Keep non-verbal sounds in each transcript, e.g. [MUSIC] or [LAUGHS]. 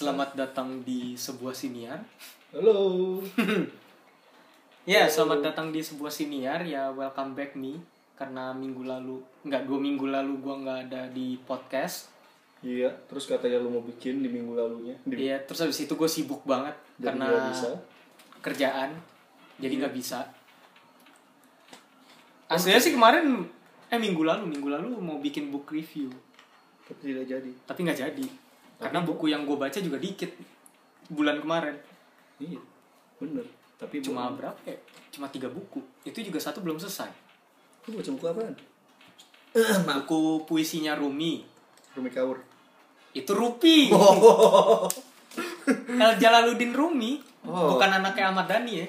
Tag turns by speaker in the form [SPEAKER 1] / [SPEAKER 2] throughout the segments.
[SPEAKER 1] Halo, selamat datang di sebuah siniar.
[SPEAKER 2] Halo. [LAUGHS]
[SPEAKER 1] Ya, selamat datang di sebuah siniar. Ya, welcome back me. Karena minggu lalu, nggak dua minggu lalu gua nggak ada di podcast.
[SPEAKER 2] Iya, terus katanya lu mau bikin di minggu lalunya. Di...
[SPEAKER 1] Iya, terus habis itu gue sibuk banget
[SPEAKER 2] Jadi
[SPEAKER 1] karena
[SPEAKER 2] bisa.
[SPEAKER 1] kerjaan. Jadi nggak bisa. Aslinya sih kemarin, eh minggu lalu, minggu lalu mau bikin book review,
[SPEAKER 2] Tapi tidak jadi.
[SPEAKER 1] tapi nggak jadi. Karena buku yang gue baca juga dikit bulan kemarin.
[SPEAKER 2] Iya, bener. Tapi
[SPEAKER 1] Cuma
[SPEAKER 2] bohong.
[SPEAKER 1] berapa ya? Cuma tiga buku. Itu juga satu belum selesai.
[SPEAKER 2] Lu baca buku apaan? [CLEARS THROAT]
[SPEAKER 1] Buku puisinya Rumi.
[SPEAKER 2] Rumi Kaur.
[SPEAKER 1] Itu Rupi. [LAUGHS]
[SPEAKER 2] Oh.
[SPEAKER 1] El Jalaluddin Rumi.
[SPEAKER 2] Oh.
[SPEAKER 1] Bukan anaknya Ahmad Dhani ya.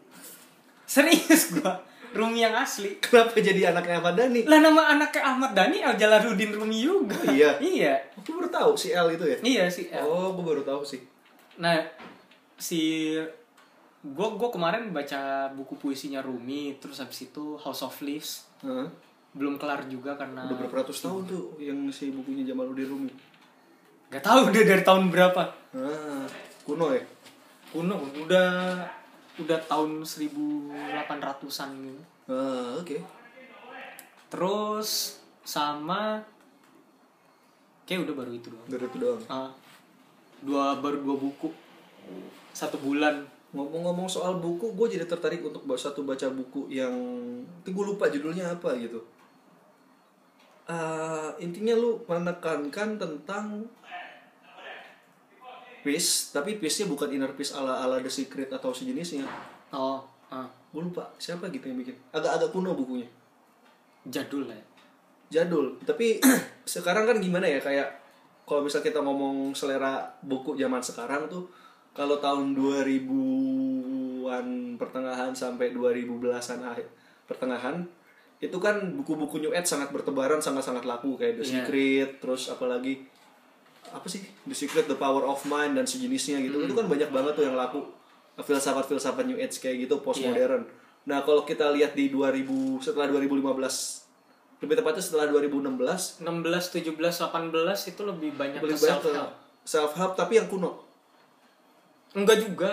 [SPEAKER 1] [LAUGHS] Serius gua. Rumi yang asli.
[SPEAKER 2] Kenapa jadi anaknya Ahmad Dhani?
[SPEAKER 1] Lah nama anaknya Ahmad Dhani El Jalaluddin Rumi juga.
[SPEAKER 2] Iya.
[SPEAKER 1] iya.
[SPEAKER 2] Aku baru tahu si L itu ya.
[SPEAKER 1] Iya sih. El.
[SPEAKER 2] Oh, gue baru tahu sih.
[SPEAKER 1] Nah, si gue gue kemarin baca buku puisinya Rumi, terus habis itu House of Leaves
[SPEAKER 2] Hah?
[SPEAKER 1] belum kelar juga karena
[SPEAKER 2] Udah berapa ratus tahun tuh yang si bukunya Jamaluddin Rumi.
[SPEAKER 1] Gak tahu udah dari tahun berapa.
[SPEAKER 2] Ah, kuno ya?
[SPEAKER 1] Kuno, udah udah tahun 1800-an gitu.
[SPEAKER 2] Ah, oke.
[SPEAKER 1] Terus sama kayak udah baru itu doang.
[SPEAKER 2] Dari itu doang.
[SPEAKER 1] Ah, dua baru dua buku satu bulan.
[SPEAKER 2] Ngomong-ngomong soal buku, gue jadi tertarik untuk baca satu baca buku yang itu gue lupa judulnya apa gitu. Eh, intinya lu menekankan tentang peace, tapi peace-nya bukan inner peace ala ala The Secret atau sejenisnya.
[SPEAKER 1] Oh, ah,
[SPEAKER 2] Gue lupa siapa gitu yang bikin. Agak-agak kuno bukunya.
[SPEAKER 1] jadul lah. Ya.
[SPEAKER 2] Jadul. Tapi [CLEARS THROAT] sekarang kan gimana ya kayak kalau misal kita ngomong selera buku zaman sekarang tuh kalau tahun 2000-an pertengahan sampai 2010-an akhir pertengahan itu kan buku-buku New Age sangat bertebaran sangat-sangat laku. Kayak The
[SPEAKER 1] Iya.
[SPEAKER 2] Secret terus apalagi apa sih? The Secret The Power of Mind dan sejenisnya gitu. Itu kan banyak banget tuh yang laku. Filsafat-filsafat New Age kayak gitu postmodern. Nah kalau kita lihat di 2000 setelah 2015 lebih tepatnya setelah 2016
[SPEAKER 1] 16, 17, 18 itu lebih banyak
[SPEAKER 2] lebih
[SPEAKER 1] ke
[SPEAKER 2] banyak
[SPEAKER 1] self help.
[SPEAKER 2] self help tapi yang kuno
[SPEAKER 1] Enggak juga.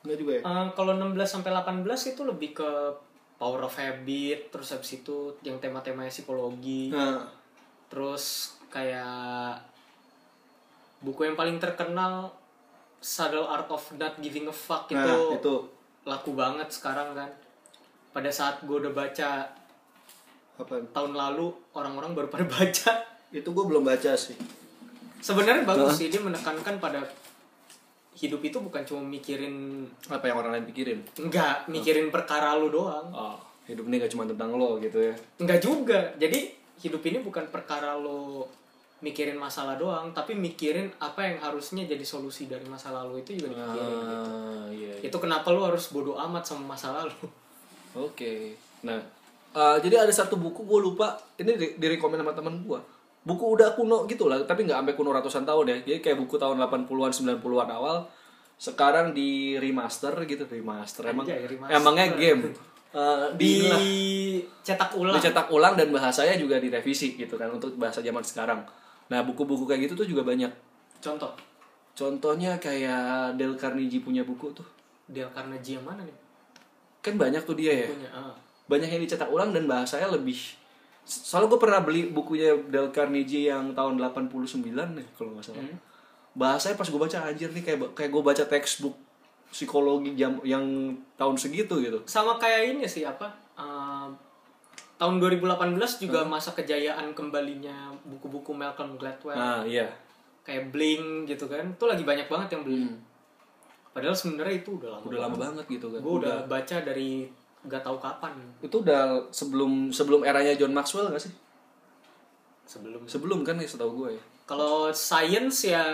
[SPEAKER 2] enggak juga ya
[SPEAKER 1] Eh, kalau 16 sampai 18 itu lebih ke power of habit, terus habis itu yang tema-temanya psikologi.
[SPEAKER 2] nah
[SPEAKER 1] Terus kayak buku yang paling terkenal Subtle Art of Not Giving a Fuck itu,
[SPEAKER 2] nah itu
[SPEAKER 1] laku banget sekarang kan. Pada saat gue udah baca
[SPEAKER 2] apa
[SPEAKER 1] tahun lalu orang-orang baru pada baca.
[SPEAKER 2] itu gue belum baca sih
[SPEAKER 1] Sebenarnya bagus sih dia menekankan pada hidup itu bukan cuma mikirin
[SPEAKER 2] apa yang orang lain pikirin
[SPEAKER 1] enggak mikirin perkara lu doang.
[SPEAKER 2] oh hidup ini gak cuma tentang lo gitu ya
[SPEAKER 1] Enggak juga. Jadi hidup ini bukan perkara lo mikirin masalah doang, tapi mikirin apa yang harusnya jadi solusi dari masa lalu itu juga dipikirin gitu.
[SPEAKER 2] ah iya, iya.
[SPEAKER 1] Itu kenapa lo harus bodoh amat sama masa lalu?
[SPEAKER 2] oke nah eh, jadi ada satu buku gue lupa ini di, direkomend sama teman gue buku udah kuno gitu lah tapi nggak sampai kuno ratusan tahun ya jadi kayak buku tahun 80-an 90-an awal sekarang di remaster gitu remaster emang
[SPEAKER 1] Anjay, remaster.
[SPEAKER 2] emangnya game Eh, di
[SPEAKER 1] Dicetak ulang.
[SPEAKER 2] dicetak ulang dan bahasanya juga direvisi gitu kan untuk bahasa zaman sekarang. Nah buku-buku kayak gitu tuh juga banyak.
[SPEAKER 1] Contoh,
[SPEAKER 2] Contohnya kayak Dale Carnegie punya buku tuh.
[SPEAKER 1] Dale Carnegie yang mana nih?
[SPEAKER 2] Kan banyak tuh dia ya.
[SPEAKER 1] Punya. ah.
[SPEAKER 2] Banyak yang dicetak ulang dan bahasanya lebih. Soalnya gue pernah beli bukunya Dale Carnegie yang tahun 89 nih kalau nggak salah.
[SPEAKER 1] Hmm.
[SPEAKER 2] Bahasanya pas gue baca anjir nih kayak kayak gue baca textbook psikologi jam yang tahun segitu gitu.
[SPEAKER 1] Sama kayak ini sih apa? eh, tahun 2018 juga masa kejayaan kembalinya buku-buku Malcolm Gladwell.
[SPEAKER 2] Nah iya.
[SPEAKER 1] Kayak Bling gitu kan. Itu lagi banyak banget yang beli. Padahal sebenarnya itu udah lama.
[SPEAKER 2] Udah lama banget gitu kan.
[SPEAKER 1] Gue udah baca dari nggak tahu kapan
[SPEAKER 2] Itu udah sebelum sebelum eranya John Maxwell gak sih?
[SPEAKER 1] sebelum.
[SPEAKER 2] Sebelum kan ya setahu gue ya.
[SPEAKER 1] Kalau science ya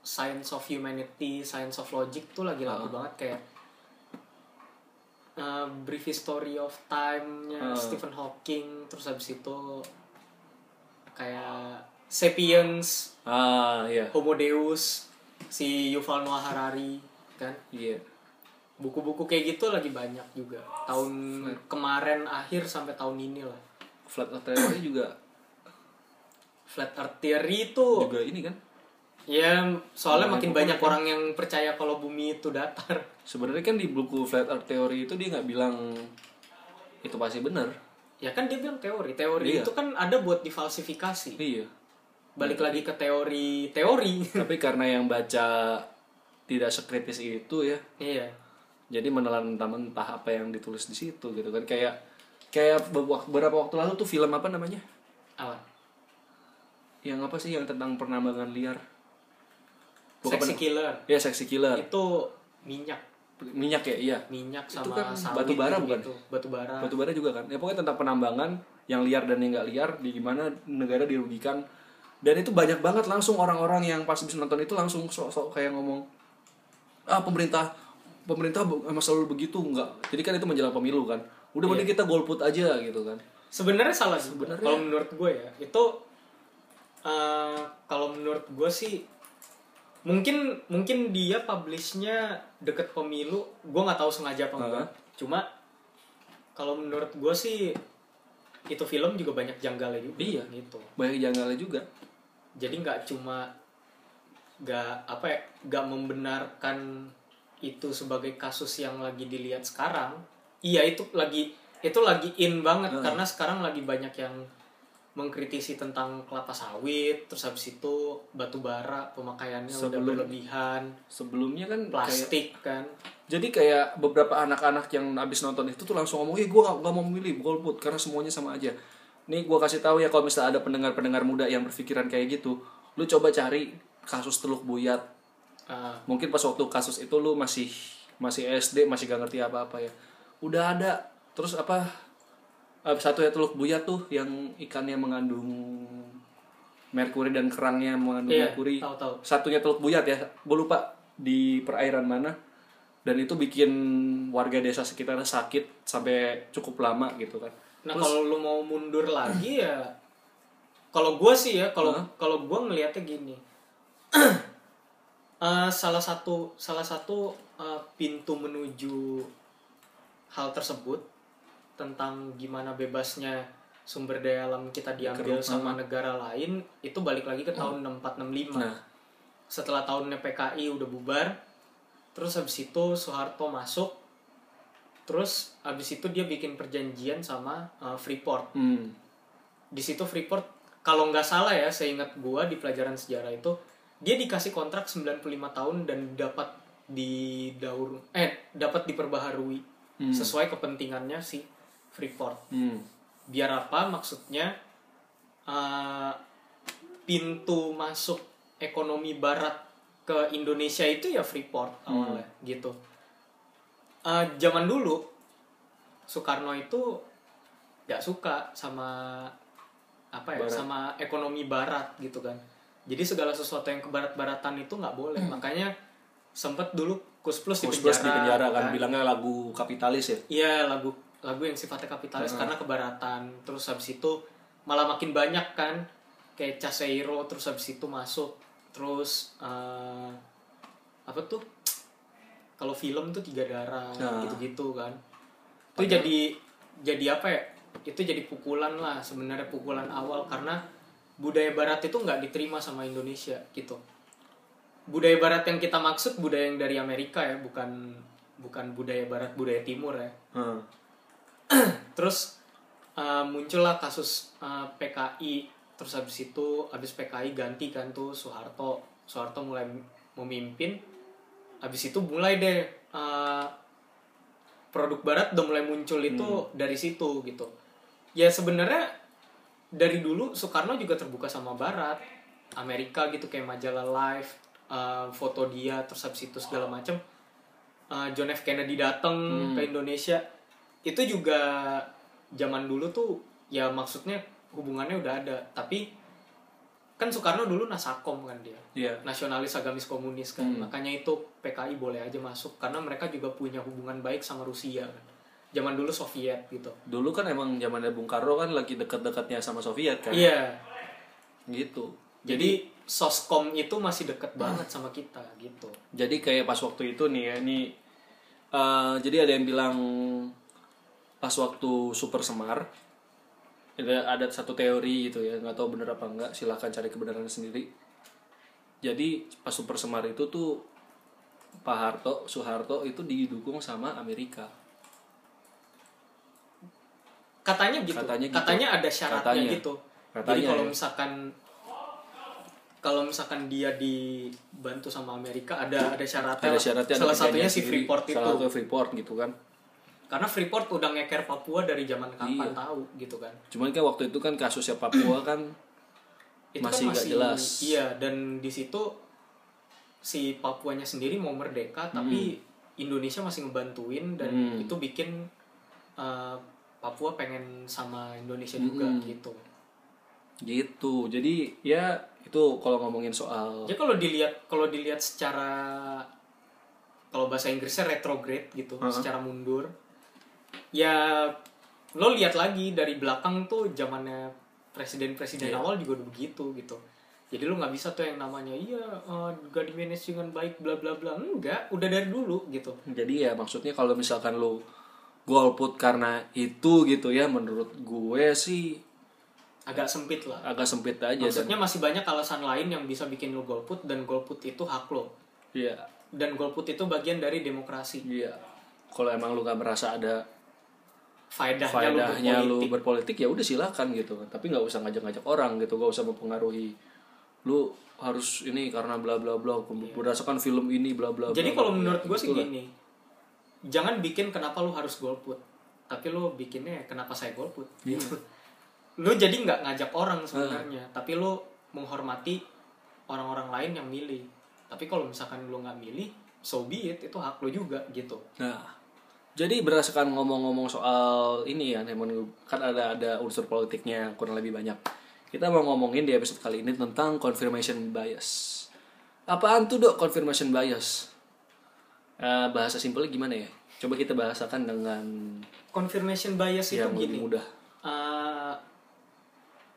[SPEAKER 1] science of humanity, science of logic tuh lagi laku banget kayak uh, Brief History of Time-nya
[SPEAKER 2] Ah.
[SPEAKER 1] Stephen Hawking, terus habis itu kayak Sapiens,
[SPEAKER 2] Ah iya.
[SPEAKER 1] Homo Deus, si Yuval Noah Harari kan.
[SPEAKER 2] Iya.
[SPEAKER 1] Buku-buku kayak gitu lagi banyak juga. Tahun kemarin akhir sampai tahun ini lah.
[SPEAKER 2] Flat Earth Theory juga.
[SPEAKER 1] Flat earth theory itu.
[SPEAKER 2] Juga ini kan?
[SPEAKER 1] Ya soalnya
[SPEAKER 2] Nah,
[SPEAKER 1] makin banyak
[SPEAKER 2] kan-
[SPEAKER 1] orang yang percaya kalau bumi itu datar. [LAUGHS]
[SPEAKER 2] Sebenarnya kan di buku flat earth theory itu dia nggak bilang itu pasti benar.
[SPEAKER 1] Ya kan dia bilang teori. Teori
[SPEAKER 2] Iya.
[SPEAKER 1] itu kan ada buat difalsifikasi.
[SPEAKER 2] Iya.
[SPEAKER 1] Balik lagi ke teori teori
[SPEAKER 2] tapi karena yang baca tidak sekritis itu ya
[SPEAKER 1] iya
[SPEAKER 2] jadi menelan mentah-mentah apa yang ditulis di situ gitu kan. Kayak kayak beberapa waktu lalu tuh film apa namanya?
[SPEAKER 1] Apa?
[SPEAKER 2] Yang apa sih yang tentang penambangan liar?
[SPEAKER 1] Seksi
[SPEAKER 2] pen-
[SPEAKER 1] killer.
[SPEAKER 2] Ya seksi killer.
[SPEAKER 1] Itu minyak.
[SPEAKER 2] Minyak ya? Iya.
[SPEAKER 1] Minyak
[SPEAKER 2] Itu
[SPEAKER 1] sama
[SPEAKER 2] kan
[SPEAKER 1] sawit
[SPEAKER 2] batu bara
[SPEAKER 1] gitu,
[SPEAKER 2] bukan?
[SPEAKER 1] batu bara.
[SPEAKER 2] Batu bara juga kan? Ya pokoknya tentang penambangan yang liar dan yang nggak liar di gimana negara dirugikan. Dan itu banyak banget langsung orang-orang yang pas bisa nonton itu langsung sok-sok kayak ngomong ah pemerintah pemerintah emang selalu begitu nggak. Jadi kan itu menjelang pemilu kan. Udah mending kita golput aja gitu kan.
[SPEAKER 1] Sebenarnya salah
[SPEAKER 2] Sebenarnya-
[SPEAKER 1] kalau menurut gue ya itu eh, kalau menurut gue sih mungkin mungkin dia publishnya deket pemilu gue nggak tahu sengaja apa enggak. Cuma kalau menurut gue sih itu film juga banyak janggalnya juga
[SPEAKER 2] Iya.
[SPEAKER 1] gitu.
[SPEAKER 2] Banyak janggalnya juga.
[SPEAKER 1] Jadi nggak cuma nggak apa ya nggak membenarkan itu sebagai kasus yang lagi dilihat sekarang iya itu lagi itu lagi in banget karena sekarang lagi banyak yang mengkritisi tentang kelapa sawit terus habis itu batu bara pemakaiannya udah
[SPEAKER 2] Sebelum-
[SPEAKER 1] berlebihan
[SPEAKER 2] sebelumnya kan kayak
[SPEAKER 1] plastik kan
[SPEAKER 2] jadi kayak beberapa anak-anak yang abis nonton itu tuh langsung ngomong, "Eh, gue gak, gak mau memilih golput karena semuanya sama aja." Nih gue kasih tahu ya kalau misalnya ada pendengar-pendengar muda yang berpikiran kayak gitu, lu coba cari kasus Teluk Buyat.
[SPEAKER 1] Ah,
[SPEAKER 2] Mungkin pas waktu kasus itu lu masih masih SD, masih gak ngerti apa-apa ya. Udah ada. Terus apa? eh, Satu ya Teluk Buyat tuh yang ikannya mengandung merkuri dan kerangnya mengandung
[SPEAKER 1] iya
[SPEAKER 2] merkuri
[SPEAKER 1] tahu tahu
[SPEAKER 2] satunya teluk buyat ya gue lupa di perairan mana dan itu bikin warga desa sekitarnya sakit sampai cukup lama gitu kan
[SPEAKER 1] Nah kalau lu mau mundur lagi ya, kalau gue sih ya, kalau kalau gue ngelihatnya gini, [CLEARS THROAT] Eh, salah satu salah satu eh, pintu menuju hal tersebut tentang gimana bebasnya sumber daya alam kita diambil sama negara lain itu balik lagi ke tahun 6465
[SPEAKER 2] Nah.
[SPEAKER 1] setelah tahunnya PKI udah bubar terus habis itu Soeharto masuk terus habis itu dia bikin perjanjian sama uh, Freeport
[SPEAKER 2] hmm.
[SPEAKER 1] di situ Freeport kalau nggak salah ya seingat gua di pelajaran sejarah itu dia dikasih kontrak 95 tahun dan dapat didaur eh dapat diperbaharui sesuai kepentingannya si Freeport.
[SPEAKER 2] Hmm.
[SPEAKER 1] biar apa? Maksudnya uh, pintu masuk ekonomi barat ke Indonesia itu ya Freeport awalnya gitu. Uh, zaman dulu Soekarno itu nggak suka sama apa ya
[SPEAKER 2] Barat.
[SPEAKER 1] sama ekonomi barat gitu kan jadi segala sesuatu yang ke barat-baratan itu nggak boleh. Makanya sempet dulu Kus Plus di
[SPEAKER 2] Kus Plus di penjara
[SPEAKER 1] kan.
[SPEAKER 2] kan bilangnya lagu kapitalis ya?
[SPEAKER 1] Iya lagu lagu yang sifatnya kapitalis karena kebaratan. Terus habis itu malah makin banyak kan kayak Caseiro terus habis itu masuk. Terus eh, apa tuh? Kalau film tuh tiga darah
[SPEAKER 2] Nah.
[SPEAKER 1] gitu-gitu kan. Itu jadi jadi apa ya? Itu jadi pukulan lah sebenarnya pukulan awal. Karena budaya barat itu nggak diterima sama Indonesia gitu. Budaya barat yang kita maksud budaya yang dari Amerika ya bukan bukan budaya barat budaya timur ya.
[SPEAKER 2] Hmm. [CLEARS THROAT]
[SPEAKER 1] terus uh, muncullah kasus uh, PKI terus habis itu habis PKI ganti kan tuh Soeharto. Soeharto mulai memimpin. Habis itu mulai deh uh, produk barat udah mulai muncul itu dari situ gitu. Ya sebenarnya dari dulu Soekarno juga terbuka sama barat Amerika gitu kayak majalah Life uh, foto dia terus habis itu segala macam uh, John F. Kennedy datang ke Indonesia. Itu juga zaman dulu tuh ya maksudnya hubungannya udah ada. Tapi kan Soekarno dulu nasakom kan dia.
[SPEAKER 2] Iya.
[SPEAKER 1] nasionalis agamis komunis kan. Makanya itu PKI boleh aja masuk karena mereka juga punya hubungan baik sama Rusia kan zaman dulu Soviet gitu.
[SPEAKER 2] Dulu kan emang zamannya Bung Karno kan lagi dekat-dekatnya sama Soviet kan.
[SPEAKER 1] iya.
[SPEAKER 2] Gitu.
[SPEAKER 1] jadi soskom itu masih deket banget sama kita gitu.
[SPEAKER 2] Jadi kayak pas waktu itu nih ya, ini eh, jadi ada yang bilang pas waktu Super Semar ada ada satu teori gitu ya nggak tahu bener apa enggak silahkan cari kebenarannya sendiri. Jadi pas super semar itu tuh Pak Harto Soeharto itu didukung sama Amerika
[SPEAKER 1] katanya gitu
[SPEAKER 2] Katanya
[SPEAKER 1] katanya,
[SPEAKER 2] gitu.
[SPEAKER 1] ada syaratnya
[SPEAKER 2] Katanya.
[SPEAKER 1] gitu
[SPEAKER 2] Katanya
[SPEAKER 1] jadi kalau
[SPEAKER 2] ya.
[SPEAKER 1] misalkan kalau misalkan dia dibantu sama Amerika ada ada syaratnya
[SPEAKER 2] ada syaratnya ada
[SPEAKER 1] salah satunya si
[SPEAKER 2] sendiri.
[SPEAKER 1] Freeport itu
[SPEAKER 2] salah satu Freeport gitu kan
[SPEAKER 1] karena Freeport udah ngeker Papua dari zaman kapan
[SPEAKER 2] Iya.
[SPEAKER 1] tahu gitu kan
[SPEAKER 2] cuman kan waktu itu kan kasusnya Papua kan
[SPEAKER 1] itu
[SPEAKER 2] Masih
[SPEAKER 1] kan
[SPEAKER 2] nggak
[SPEAKER 1] masih
[SPEAKER 2] jelas.
[SPEAKER 1] iya dan di situ si Papuanya sendiri mau merdeka tapi Indonesia masih ngebantuin dan
[SPEAKER 2] Hmm.
[SPEAKER 1] itu bikin uh, Papua pengen sama Indonesia juga
[SPEAKER 2] Hmm.
[SPEAKER 1] gitu
[SPEAKER 2] gitu jadi ya itu kalau ngomongin soal
[SPEAKER 1] Jadi kalau dilihat kalau dilihat secara kalau bahasa Inggrisnya retrograde gitu,
[SPEAKER 2] Uh-huh.
[SPEAKER 1] secara mundur. Ya lo lihat lagi dari belakang tuh zamannya presiden-presiden
[SPEAKER 2] Iya.
[SPEAKER 1] awal juga udah begitu gitu. Jadi lo nggak bisa tuh yang namanya iya eh, gak di manage dengan baik bla bla bla enggak, udah dari dulu gitu.
[SPEAKER 2] jadi ya maksudnya kalau misalkan lu golput karena itu gitu ya menurut gue sih
[SPEAKER 1] Agak sempit lah.
[SPEAKER 2] agak sempit aja dan
[SPEAKER 1] Maksudnya masih banyak alasan lain yang bisa bikin lo golput dan golput itu hak lo.
[SPEAKER 2] iya
[SPEAKER 1] Dan golput itu bagian dari demokrasi.
[SPEAKER 2] iya kalau emang lu gak merasa ada
[SPEAKER 1] Faedahnya,
[SPEAKER 2] faedahnya
[SPEAKER 1] lo
[SPEAKER 2] lu
[SPEAKER 1] berpolitik.
[SPEAKER 2] berpolitik ya udah silakan gitu tapi nggak usah ngajak-ngajak orang gitu gak usah mempengaruhi lu harus ini karena bla bla bla berdasarkan film ini bla bla
[SPEAKER 1] Iya. Jadi kalau menurut gue sih gini, jangan bikin kenapa lu harus golput, tapi lu bikinnya kenapa saya golput.
[SPEAKER 2] Iya.
[SPEAKER 1] lu jadi nggak ngajak orang sebenarnya, tapi lu menghormati orang-orang lain yang milih. Tapi kalau misalkan lu nggak milih, so be it, itu hak lu juga gitu.
[SPEAKER 2] Nah, jadi berdasarkan ngomong-ngomong soal ini ya, kan ada ada unsur politiknya kurang lebih banyak. Kita mau ngomongin di episode kali ini tentang confirmation bias. Apaan tuh dok confirmation bias? Eh, bahasa simpelnya gimana ya? Coba kita bahasakan dengan
[SPEAKER 1] Confirmation bias itu
[SPEAKER 2] yang lebih
[SPEAKER 1] gini.
[SPEAKER 2] mudah.
[SPEAKER 1] eh,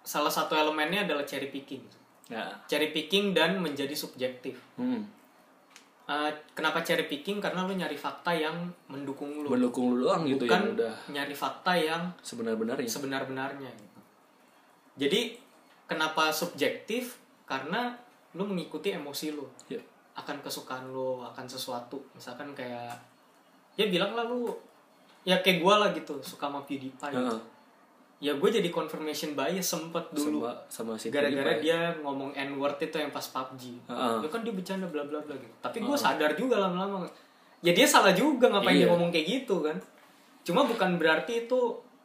[SPEAKER 1] salah satu elemennya adalah cherry picking.
[SPEAKER 2] Ya.
[SPEAKER 1] Cherry picking dan menjadi subjektif.
[SPEAKER 2] Hmm.
[SPEAKER 1] Eh, kenapa cherry picking? Karena lu nyari fakta yang mendukung lu.
[SPEAKER 2] Mendukung lu doang gitu
[SPEAKER 1] bukan
[SPEAKER 2] yang udah
[SPEAKER 1] nyari fakta yang
[SPEAKER 2] sebenar-benarnya.
[SPEAKER 1] sebenar-benarnya gitu. Jadi kenapa subjektif? Karena lu mengikuti emosi lu
[SPEAKER 2] Ya.
[SPEAKER 1] Akan kesukaan lu akan sesuatu. Misalkan kayak ya bilang lah lu ya kayak gue lah gitu suka sama PewDiePie.
[SPEAKER 2] Heeh.
[SPEAKER 1] Ya gue jadi confirmation bias sempet dulu.
[SPEAKER 2] Sama sama si
[SPEAKER 1] Gara-gara
[SPEAKER 2] PewDiePie.
[SPEAKER 1] dia ngomong N-word itu yang pas PUBG.
[SPEAKER 2] Heeh.
[SPEAKER 1] Ya kan dia bercanda bla bla bla gitu. Tapi gue sadar juga lama-lama. Ya dia salah juga ngapain dia
[SPEAKER 2] Iya.
[SPEAKER 1] ngomong kayak gitu kan. Cuma bukan berarti itu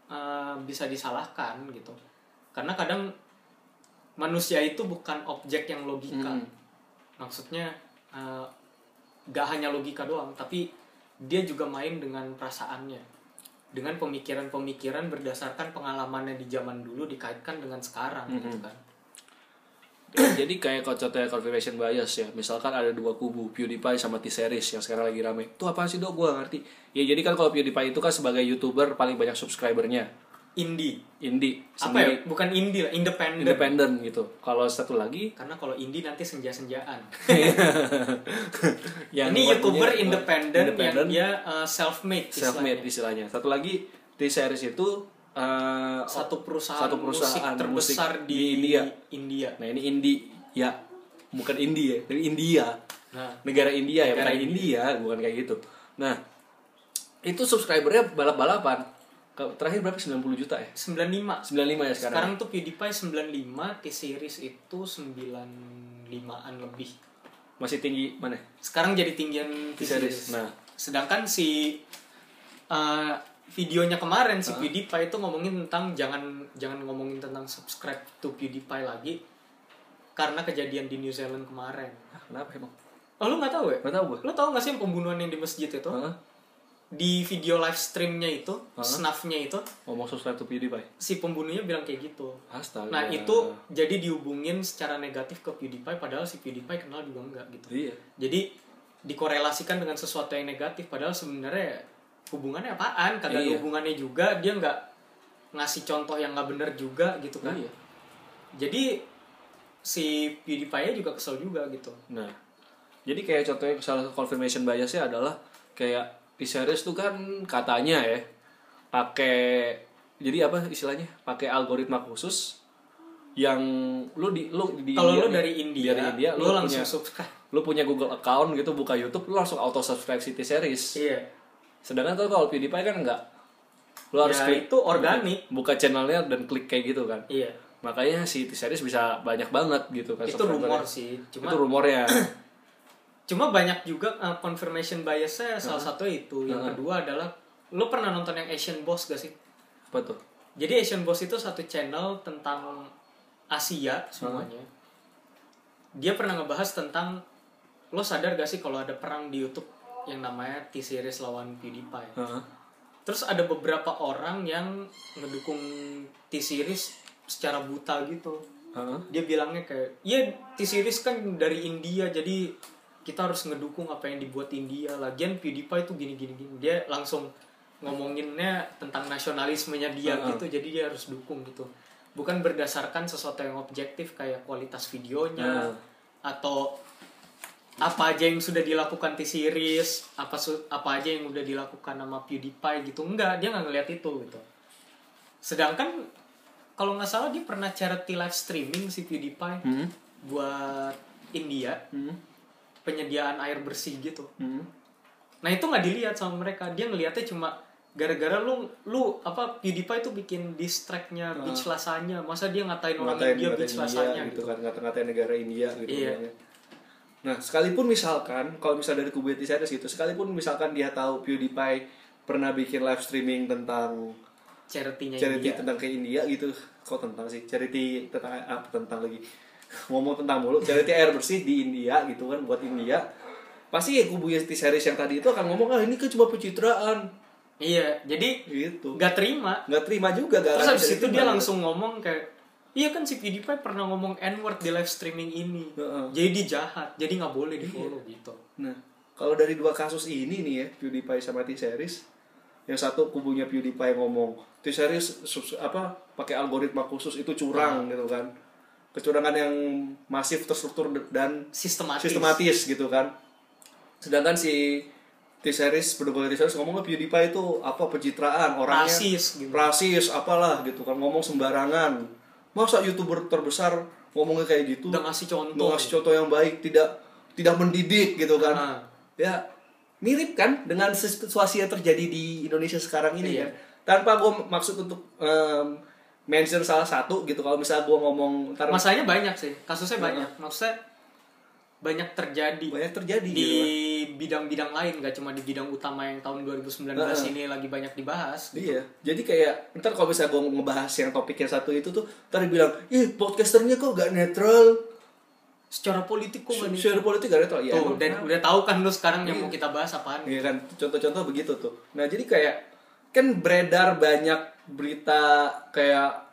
[SPEAKER 1] uh, bisa disalahkan gitu. Karena kadang manusia itu bukan objek yang logika.
[SPEAKER 2] Hmm.
[SPEAKER 1] Maksudnya uh, gak hanya logika doang, tapi dia juga main dengan perasaannya. Dengan pemikiran-pemikiran berdasarkan pengalamannya di zaman dulu dikaitkan dengan sekarang gitu kan.
[SPEAKER 2] Jadi kayak contohnya confirmation bias ya. Misalkan ada dua kubu, PewDiePie sama T-Series yang sekarang lagi rame. Itu apa sih dok? Gue ngerti. Ya jadi kan kalau PewDiePie itu kan sebagai YouTuber paling banyak subscribernya.
[SPEAKER 1] Indie.
[SPEAKER 2] Indie
[SPEAKER 1] Apa ya? Bukan indie lah, independen.
[SPEAKER 2] Independen gitu. Kalau satu lagi
[SPEAKER 1] Karena kalau indie nanti senja-senjaan. [LAUGHS]
[SPEAKER 2] yang
[SPEAKER 1] Ini youtuber independen yang dia uh, self-made
[SPEAKER 2] self-made
[SPEAKER 1] istilahnya.
[SPEAKER 2] istilahnya. Satu lagi T-Series itu eh,
[SPEAKER 1] Satu perusahaan,
[SPEAKER 2] Satu perusahaan
[SPEAKER 1] musik terbesar
[SPEAKER 2] musik
[SPEAKER 1] di,
[SPEAKER 2] di India.
[SPEAKER 1] India.
[SPEAKER 2] Nah ini Indi ya bukan India ya, tapi India.
[SPEAKER 1] Nah,
[SPEAKER 2] negara India ya
[SPEAKER 1] Negara
[SPEAKER 2] bukan India bukan kayak gitu nah itu subscribernya balap-balapan Ke- terakhir berapa 90 juta ya
[SPEAKER 1] 95.
[SPEAKER 2] 95 ya sekarang,
[SPEAKER 1] Sekarang tuh PewDiePie 95, T-Series itu 95-an lebih.
[SPEAKER 2] masih tinggi mana
[SPEAKER 1] Sekarang jadi tinggian
[SPEAKER 2] T-Series nah
[SPEAKER 1] Sedangkan si uh, videonya kemarin si PewDiePie itu ngomongin tentang jangan jangan ngomongin tentang subscribe to PewDiePie lagi karena kejadian di New Zealand kemarin.
[SPEAKER 2] ah, kenapa emang
[SPEAKER 1] Oh lu nggak tahu ya?
[SPEAKER 2] nggak tahu gue
[SPEAKER 1] Lu tahu nggak sih yang pembunuhan yang di masjid itu? Di video live streamnya itu, snuffnya itu,
[SPEAKER 2] ngomong subscribe to PewDiePie
[SPEAKER 1] si pembunuhnya bilang kayak gitu.
[SPEAKER 2] astaga
[SPEAKER 1] Nah itu jadi dihubungin secara negatif ke PewDiePie padahal si PewDiePie kenal juga enggak gitu.
[SPEAKER 2] iya
[SPEAKER 1] Jadi dikorelasikan dengan sesuatu yang negatif padahal sebenarnya hubungannya apaan? Kagak
[SPEAKER 2] Iya.
[SPEAKER 1] hubungannya juga, dia nggak ngasih contoh yang nggak bener juga gitu kan.
[SPEAKER 2] iya
[SPEAKER 1] Jadi si PewDiePie juga kesel juga gitu.
[SPEAKER 2] nah jadi kayak contohnya salah confirmation biasnya adalah kayak di series tuh kan katanya ya pakai jadi apa istilahnya pakai algoritma khusus yang lu di lu di
[SPEAKER 1] Kalau lu dari India,
[SPEAKER 2] dari India
[SPEAKER 1] lu,
[SPEAKER 2] lu,
[SPEAKER 1] langsung
[SPEAKER 2] punya
[SPEAKER 1] subscribe.
[SPEAKER 2] lu punya Google account gitu buka YouTube lu langsung auto subscribe City Series
[SPEAKER 1] Iya.
[SPEAKER 2] sedangkan tuh kalau PewDiePie kan enggak lu harus
[SPEAKER 1] Ya,
[SPEAKER 2] klik
[SPEAKER 1] itu organik.
[SPEAKER 2] buka channelnya dan klik kayak gitu kan
[SPEAKER 1] Iya.
[SPEAKER 2] makanya si City Series bisa banyak banget gitu kan
[SPEAKER 1] Itu rumor sih. Cuma
[SPEAKER 2] itu rumornya [COUGHS]
[SPEAKER 1] cuma banyak juga uh, confirmation biasnya salah satu itu. Yang
[SPEAKER 2] Uh-huh.
[SPEAKER 1] kedua adalah lu pernah nonton yang Asian Boss gak sih?
[SPEAKER 2] apa tuh
[SPEAKER 1] Jadi Asian Boss itu satu channel tentang Asia semuanya. Dia pernah ngebahas tentang lo sadar gak sih kalau ada perang di YouTube yang namanya T-Series lawan PewDiePie.
[SPEAKER 2] Heeh.
[SPEAKER 1] Terus ada beberapa orang yang ngedukung T-Series secara buta gitu.
[SPEAKER 2] Heeh.
[SPEAKER 1] Dia bilangnya kayak, "Iya, T-Series kan dari India, jadi kita harus ngedukung apa yang dibuat India. Lagian PewDiePie itu gini-gini gini." Dia langsung ngomonginnya tentang nasionalismenya dia
[SPEAKER 2] Heeh.
[SPEAKER 1] gitu, jadi dia harus dukung gitu. Bukan berdasarkan sesuatu yang objektif kayak kualitas videonya
[SPEAKER 2] Heeh.
[SPEAKER 1] atau apa aja yang sudah dilakukan T-Series, apa su- apa aja yang udah dilakukan sama PewDiePie gitu. Enggak, dia nggak ngeliat itu gitu. Sedangkan kalau nggak salah dia pernah charity live streaming si PewDiePie
[SPEAKER 2] Hmm.
[SPEAKER 1] buat India
[SPEAKER 2] Hmm.
[SPEAKER 1] Penyediaan air bersih gitu.
[SPEAKER 2] Hmm.
[SPEAKER 1] Nah itu nggak dilihat sama mereka. Dia ngelihatnya cuma gara-gara lu lu apa PewDiePie itu bikin distracknya beach lasanya. Masa dia ngatain orang
[SPEAKER 2] ngatain
[SPEAKER 1] India
[SPEAKER 2] ngatain
[SPEAKER 1] beach lasanya
[SPEAKER 2] gitu
[SPEAKER 1] gitu.
[SPEAKER 2] kan ngata-ngatain negara India gitu
[SPEAKER 1] Iya.
[SPEAKER 2] namanya. Nah, sekalipun misalkan kalau misalnya dari kubu Series gitu, sekalipun misalkan dia tahu PewDiePie pernah bikin live streaming tentang
[SPEAKER 1] Charity-nya
[SPEAKER 2] charity
[SPEAKER 1] India.
[SPEAKER 2] tentang ke India gitu. Kok tentang sih? Charity tentang apa tentang lagi. Ngomong tentang mulu, charity air bersih di India gitu kan buat India. Pasti ya kubu Series yang tadi itu akan ngomong, "Ah, ini kan cuma pencitraan."
[SPEAKER 1] Iya, jadi
[SPEAKER 2] Gitu.
[SPEAKER 1] nggak terima.
[SPEAKER 2] Nggak terima juga, nggak
[SPEAKER 1] Terus habis itu dia langsung ngomong kayak Iya kan si PewDiePie pernah ngomong N-word di live streaming ini.
[SPEAKER 2] Heeh.
[SPEAKER 1] Jadi dia jahat, jadi nggak boleh di follow
[SPEAKER 2] Iya.
[SPEAKER 1] gitu.
[SPEAKER 2] Nah, kalau dari dua kasus ini nih ya, PewDiePie sama T-Series, yang satu kubunya PewDiePie ngomong, T-Series apa pakai algoritma khusus itu curang gitu kan. Kecurangan yang masif, terstruktur dan
[SPEAKER 1] Sistematis.
[SPEAKER 2] sistematis gitu kan. Sedangkan si T-Series, pendukung T-Series ngomong PewDiePie itu apa pencitraan, orangnya
[SPEAKER 1] Rasis gitu.
[SPEAKER 2] rasis apalah gitu kan, ngomong sembarangan. Masa YouTuber terbesar ngomongnya kayak gitu?
[SPEAKER 1] Udah ngasih contoh.
[SPEAKER 2] Nggak ngasih contoh yang baik tidak tidak mendidik gitu kan
[SPEAKER 1] Ah.
[SPEAKER 2] ya mirip kan dengan situasi yang terjadi di Indonesia sekarang ini
[SPEAKER 1] Iya.
[SPEAKER 2] kan tanpa gue maksud untuk em, mention salah satu gitu kalau misalnya gue ngomong ntar
[SPEAKER 1] Masalahnya banyak sih, kasusnya
[SPEAKER 2] Heeh.
[SPEAKER 1] banyak. Maksudnya banyak terjadi
[SPEAKER 2] banyak terjadi
[SPEAKER 1] di
[SPEAKER 2] gitu
[SPEAKER 1] bidang-bidang lain, gak cuma di bidang utama yang tahun 2019
[SPEAKER 2] Heeh.
[SPEAKER 1] ini lagi banyak dibahas.
[SPEAKER 2] Iya, jadi kayak ntar kalau misalnya gue ngebahas yang topik yang satu itu tuh, ntar dibilang, ih podcasternya kok gak netral,
[SPEAKER 1] Secara politik kok gak nih?
[SPEAKER 2] Secara politik gak netral, ya
[SPEAKER 1] Tuh, dan udah tahu kan lu sekarang yang
[SPEAKER 2] Iya.
[SPEAKER 1] mau kita bahas apaan?
[SPEAKER 2] Iya kan, contoh-contoh begitu tuh. Nah jadi kayak kan beredar banyak berita kayak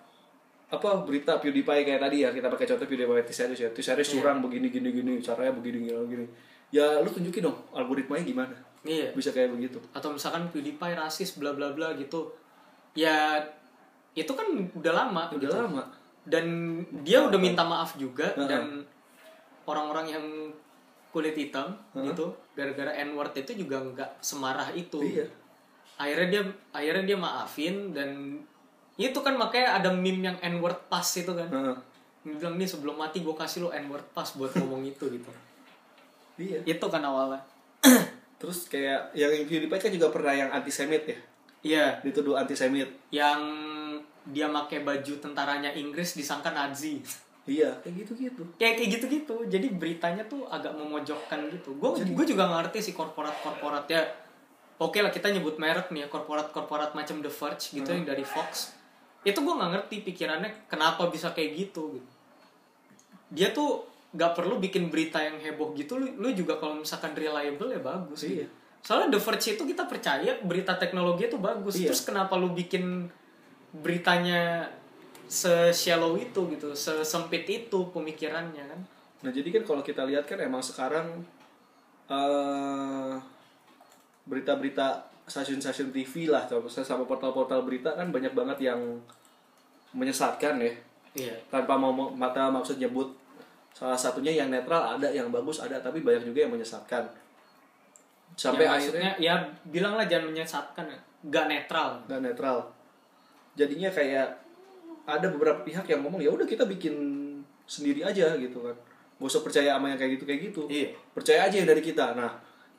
[SPEAKER 2] apa berita PewDiePie kayak tadi ya kita pakai contoh PewDiePie T-Series ya T-Series
[SPEAKER 1] Iya.
[SPEAKER 2] curang begini gini gini caranya begini gini gini ya lu tunjukin dong algoritmanya gimana
[SPEAKER 1] Iya.
[SPEAKER 2] bisa kayak begitu
[SPEAKER 1] Atau misalkan PewDiePie rasis bla bla bla gitu. Ya itu kan udah lama
[SPEAKER 2] udah
[SPEAKER 1] gitu.
[SPEAKER 2] lama
[SPEAKER 1] dan dia udah minta maaf juga
[SPEAKER 2] Heeh.
[SPEAKER 1] dan orang-orang yang kulit hitam
[SPEAKER 2] Heeh.
[SPEAKER 1] gitu gara-gara N-word itu juga nggak semarah itu
[SPEAKER 2] iya
[SPEAKER 1] akhirnya dia akhirnya dia maafin dan itu kan makanya ada meme yang N-word pas itu kan.
[SPEAKER 2] Heeh.
[SPEAKER 1] Dia bilang nih sebelum mati gue kasih lo N-word pas buat ngomong itu gitu.
[SPEAKER 2] Iya.
[SPEAKER 1] Itu kan awalnya. [CLEARS THROAT]
[SPEAKER 2] Terus kayak yang PewDiePie kan juga pernah yang antisemit ya?
[SPEAKER 1] Iya.
[SPEAKER 2] Dituduh antisemit.
[SPEAKER 1] Yang dia pakai baju tentaranya Inggris disangka Nazi.
[SPEAKER 2] Iya kayak gitu gitu
[SPEAKER 1] kayak kayak gitu gitu jadi beritanya tuh agak memojokkan gitu. Gue gue juga ngerti sih korporat korporat ya oke lah kita nyebut merek nih ya korporat korporat macam The Verge gitu yang dari Fox itu gue nggak ngerti pikirannya kenapa bisa kayak gitu gitu dia tuh nggak perlu bikin berita yang heboh gitu lu, lu juga kalau misalkan reliable ya bagus
[SPEAKER 2] Iya.
[SPEAKER 1] gitu. soalnya The Verge itu kita percaya berita teknologi itu bagus
[SPEAKER 2] Iya.
[SPEAKER 1] terus kenapa lu bikin beritanya se-shallow itu gitu sesempit itu pemikirannya kan
[SPEAKER 2] Nah jadi kan kalau kita lihat kan emang sekarang eh, berita-berita stasiun-stasiun TV lah, sama portal-portal berita kan banyak banget yang menyesatkan ya.
[SPEAKER 1] iya
[SPEAKER 2] Tanpa mau mata maksud nyebut salah satunya yang netral ada, yang bagus ada, tapi banyak juga yang menyesatkan. Sampai
[SPEAKER 1] Ya,
[SPEAKER 2] akhirnya
[SPEAKER 1] ya bilanglah jangan menyesatkan ya. nggak netral
[SPEAKER 2] nggak netral. jadinya kayak ada beberapa pihak yang ngomong ya udah kita bikin sendiri aja gitu kan gak usah percaya sama yang kayak gitu kayak gitu
[SPEAKER 1] Iya.
[SPEAKER 2] percaya aja yang dari kita nah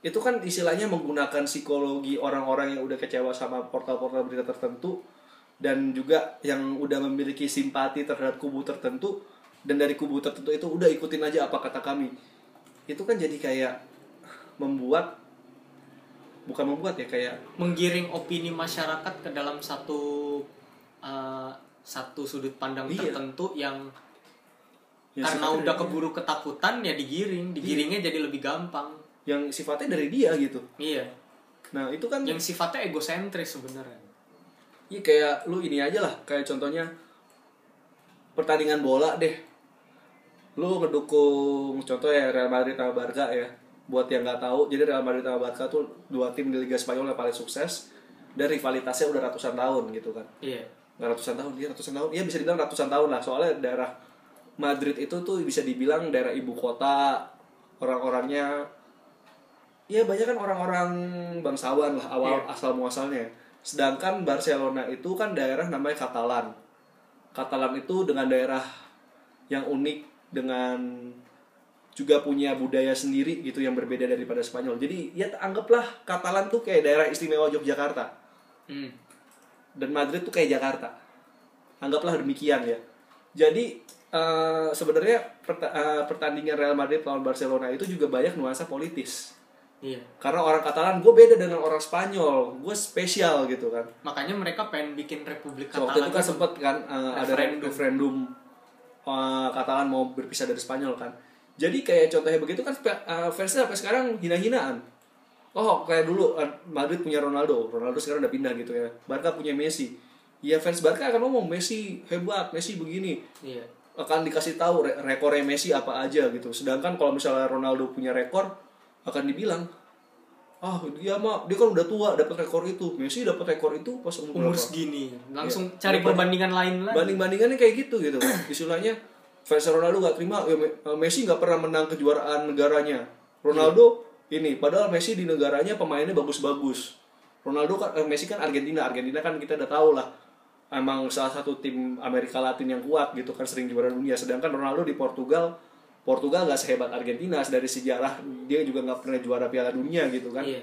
[SPEAKER 2] itu kan istilahnya menggunakan psikologi orang-orang yang udah kecewa sama portal-portal berita tertentu dan juga yang udah memiliki simpati terhadap kubu tertentu dan dari kubu tertentu itu udah ikutin aja apa kata kami itu kan jadi kayak membuat bukan membuat ya kayak
[SPEAKER 1] menggiring opini masyarakat ke dalam satu uh, satu sudut pandang
[SPEAKER 2] Iya.
[SPEAKER 1] tertentu yang
[SPEAKER 2] Ya,
[SPEAKER 1] karena udah
[SPEAKER 2] dari
[SPEAKER 1] keburu ketakutan ya digiring digiringnya
[SPEAKER 2] Iya.
[SPEAKER 1] jadi lebih gampang
[SPEAKER 2] yang sifatnya dari dia gitu.
[SPEAKER 1] Iya.
[SPEAKER 2] Nah itu kan
[SPEAKER 1] yang sifatnya egosentris sebenarnya.
[SPEAKER 2] Iya kayak lu ini aja lah. Kayak contohnya pertandingan bola deh. Lu ngedukung contoh ya Real Madrid sama Barca ya. Buat yang nggak tahu jadi Real Madrid sama Barca tuh dua tim di Liga Spanyol yang paling sukses. Dan rivalitasnya udah ratusan tahun gitu kan.
[SPEAKER 1] Iya.
[SPEAKER 2] Nggak ratusan tahun dia ratusan tahun. Ya bisa dibilang ratusan tahun lah. Soalnya daerah Madrid itu tuh bisa dibilang daerah ibu kota orang-orangnya ya banyak kan orang-orang bangsawan lah awal
[SPEAKER 1] Iya.
[SPEAKER 2] asal muasalnya sedangkan Barcelona itu kan daerah namanya Katalan Katalan itu dengan daerah yang unik dengan juga punya budaya sendiri gitu yang berbeda daripada Spanyol jadi ya anggaplah Katalan tuh kayak daerah istimewa Yogyakarta
[SPEAKER 1] hmm.
[SPEAKER 2] dan Madrid tuh kayak Jakarta. Anggaplah demikian ya. Jadi eh, sebenarnya eh, pertandingan Real Madrid lawan Barcelona itu juga banyak nuansa politis.
[SPEAKER 1] Iya
[SPEAKER 2] Karena orang Katalan gue beda dengan orang Spanyol, gue spesial gitu kan.
[SPEAKER 1] makanya mereka pengen bikin republik
[SPEAKER 2] So, waktu itu
[SPEAKER 1] Katalan
[SPEAKER 2] kan sempet kan eh, ada
[SPEAKER 1] Referendum.
[SPEAKER 2] eh, Katalan mau berpisah dari Spanyol kan. Jadi kayak contohnya begitu kan eh, fansnya sampai sekarang hina-hinaan. Oh kayak dulu eh, Madrid punya Ronaldo, Ronaldo sekarang udah pindah gitu ya. Barca punya Messi. Ya fans Barca akan ngomong Messi hebat, Messi begini.
[SPEAKER 1] iya
[SPEAKER 2] Akan dikasih tahu re- rekornya Messi apa aja gitu. Sedangkan kalau misalnya Ronaldo punya rekor akan dibilang ah dia mah dia kan udah tua dapat rekor itu. Messi dapat rekor itu pas umur,
[SPEAKER 1] umur
[SPEAKER 2] berapa?"
[SPEAKER 1] segini. Langsung
[SPEAKER 2] Iya.
[SPEAKER 1] cari
[SPEAKER 2] Banding-
[SPEAKER 1] perbandingan lain lagi.
[SPEAKER 2] Banding-bandingannya kayak gitu gitu. [CLEARS THROAT] Istilahnya fans Ronaldo gak terima ya, Me- Messi nggak pernah menang kejuaraan negaranya. Ronaldo ini padahal Messi di negaranya pemainnya bagus-bagus. Ronaldo kan eh, Messi kan Argentina. Argentina kan kita udah tahu lah emang salah satu tim Amerika Latin yang kuat gitu kan sering juara dunia. Sedangkan Ronaldo di Portugal Portugal gak sehebat Argentina dari sejarah dia juga nggak pernah juara Piala Dunia gitu kan.
[SPEAKER 1] Iya.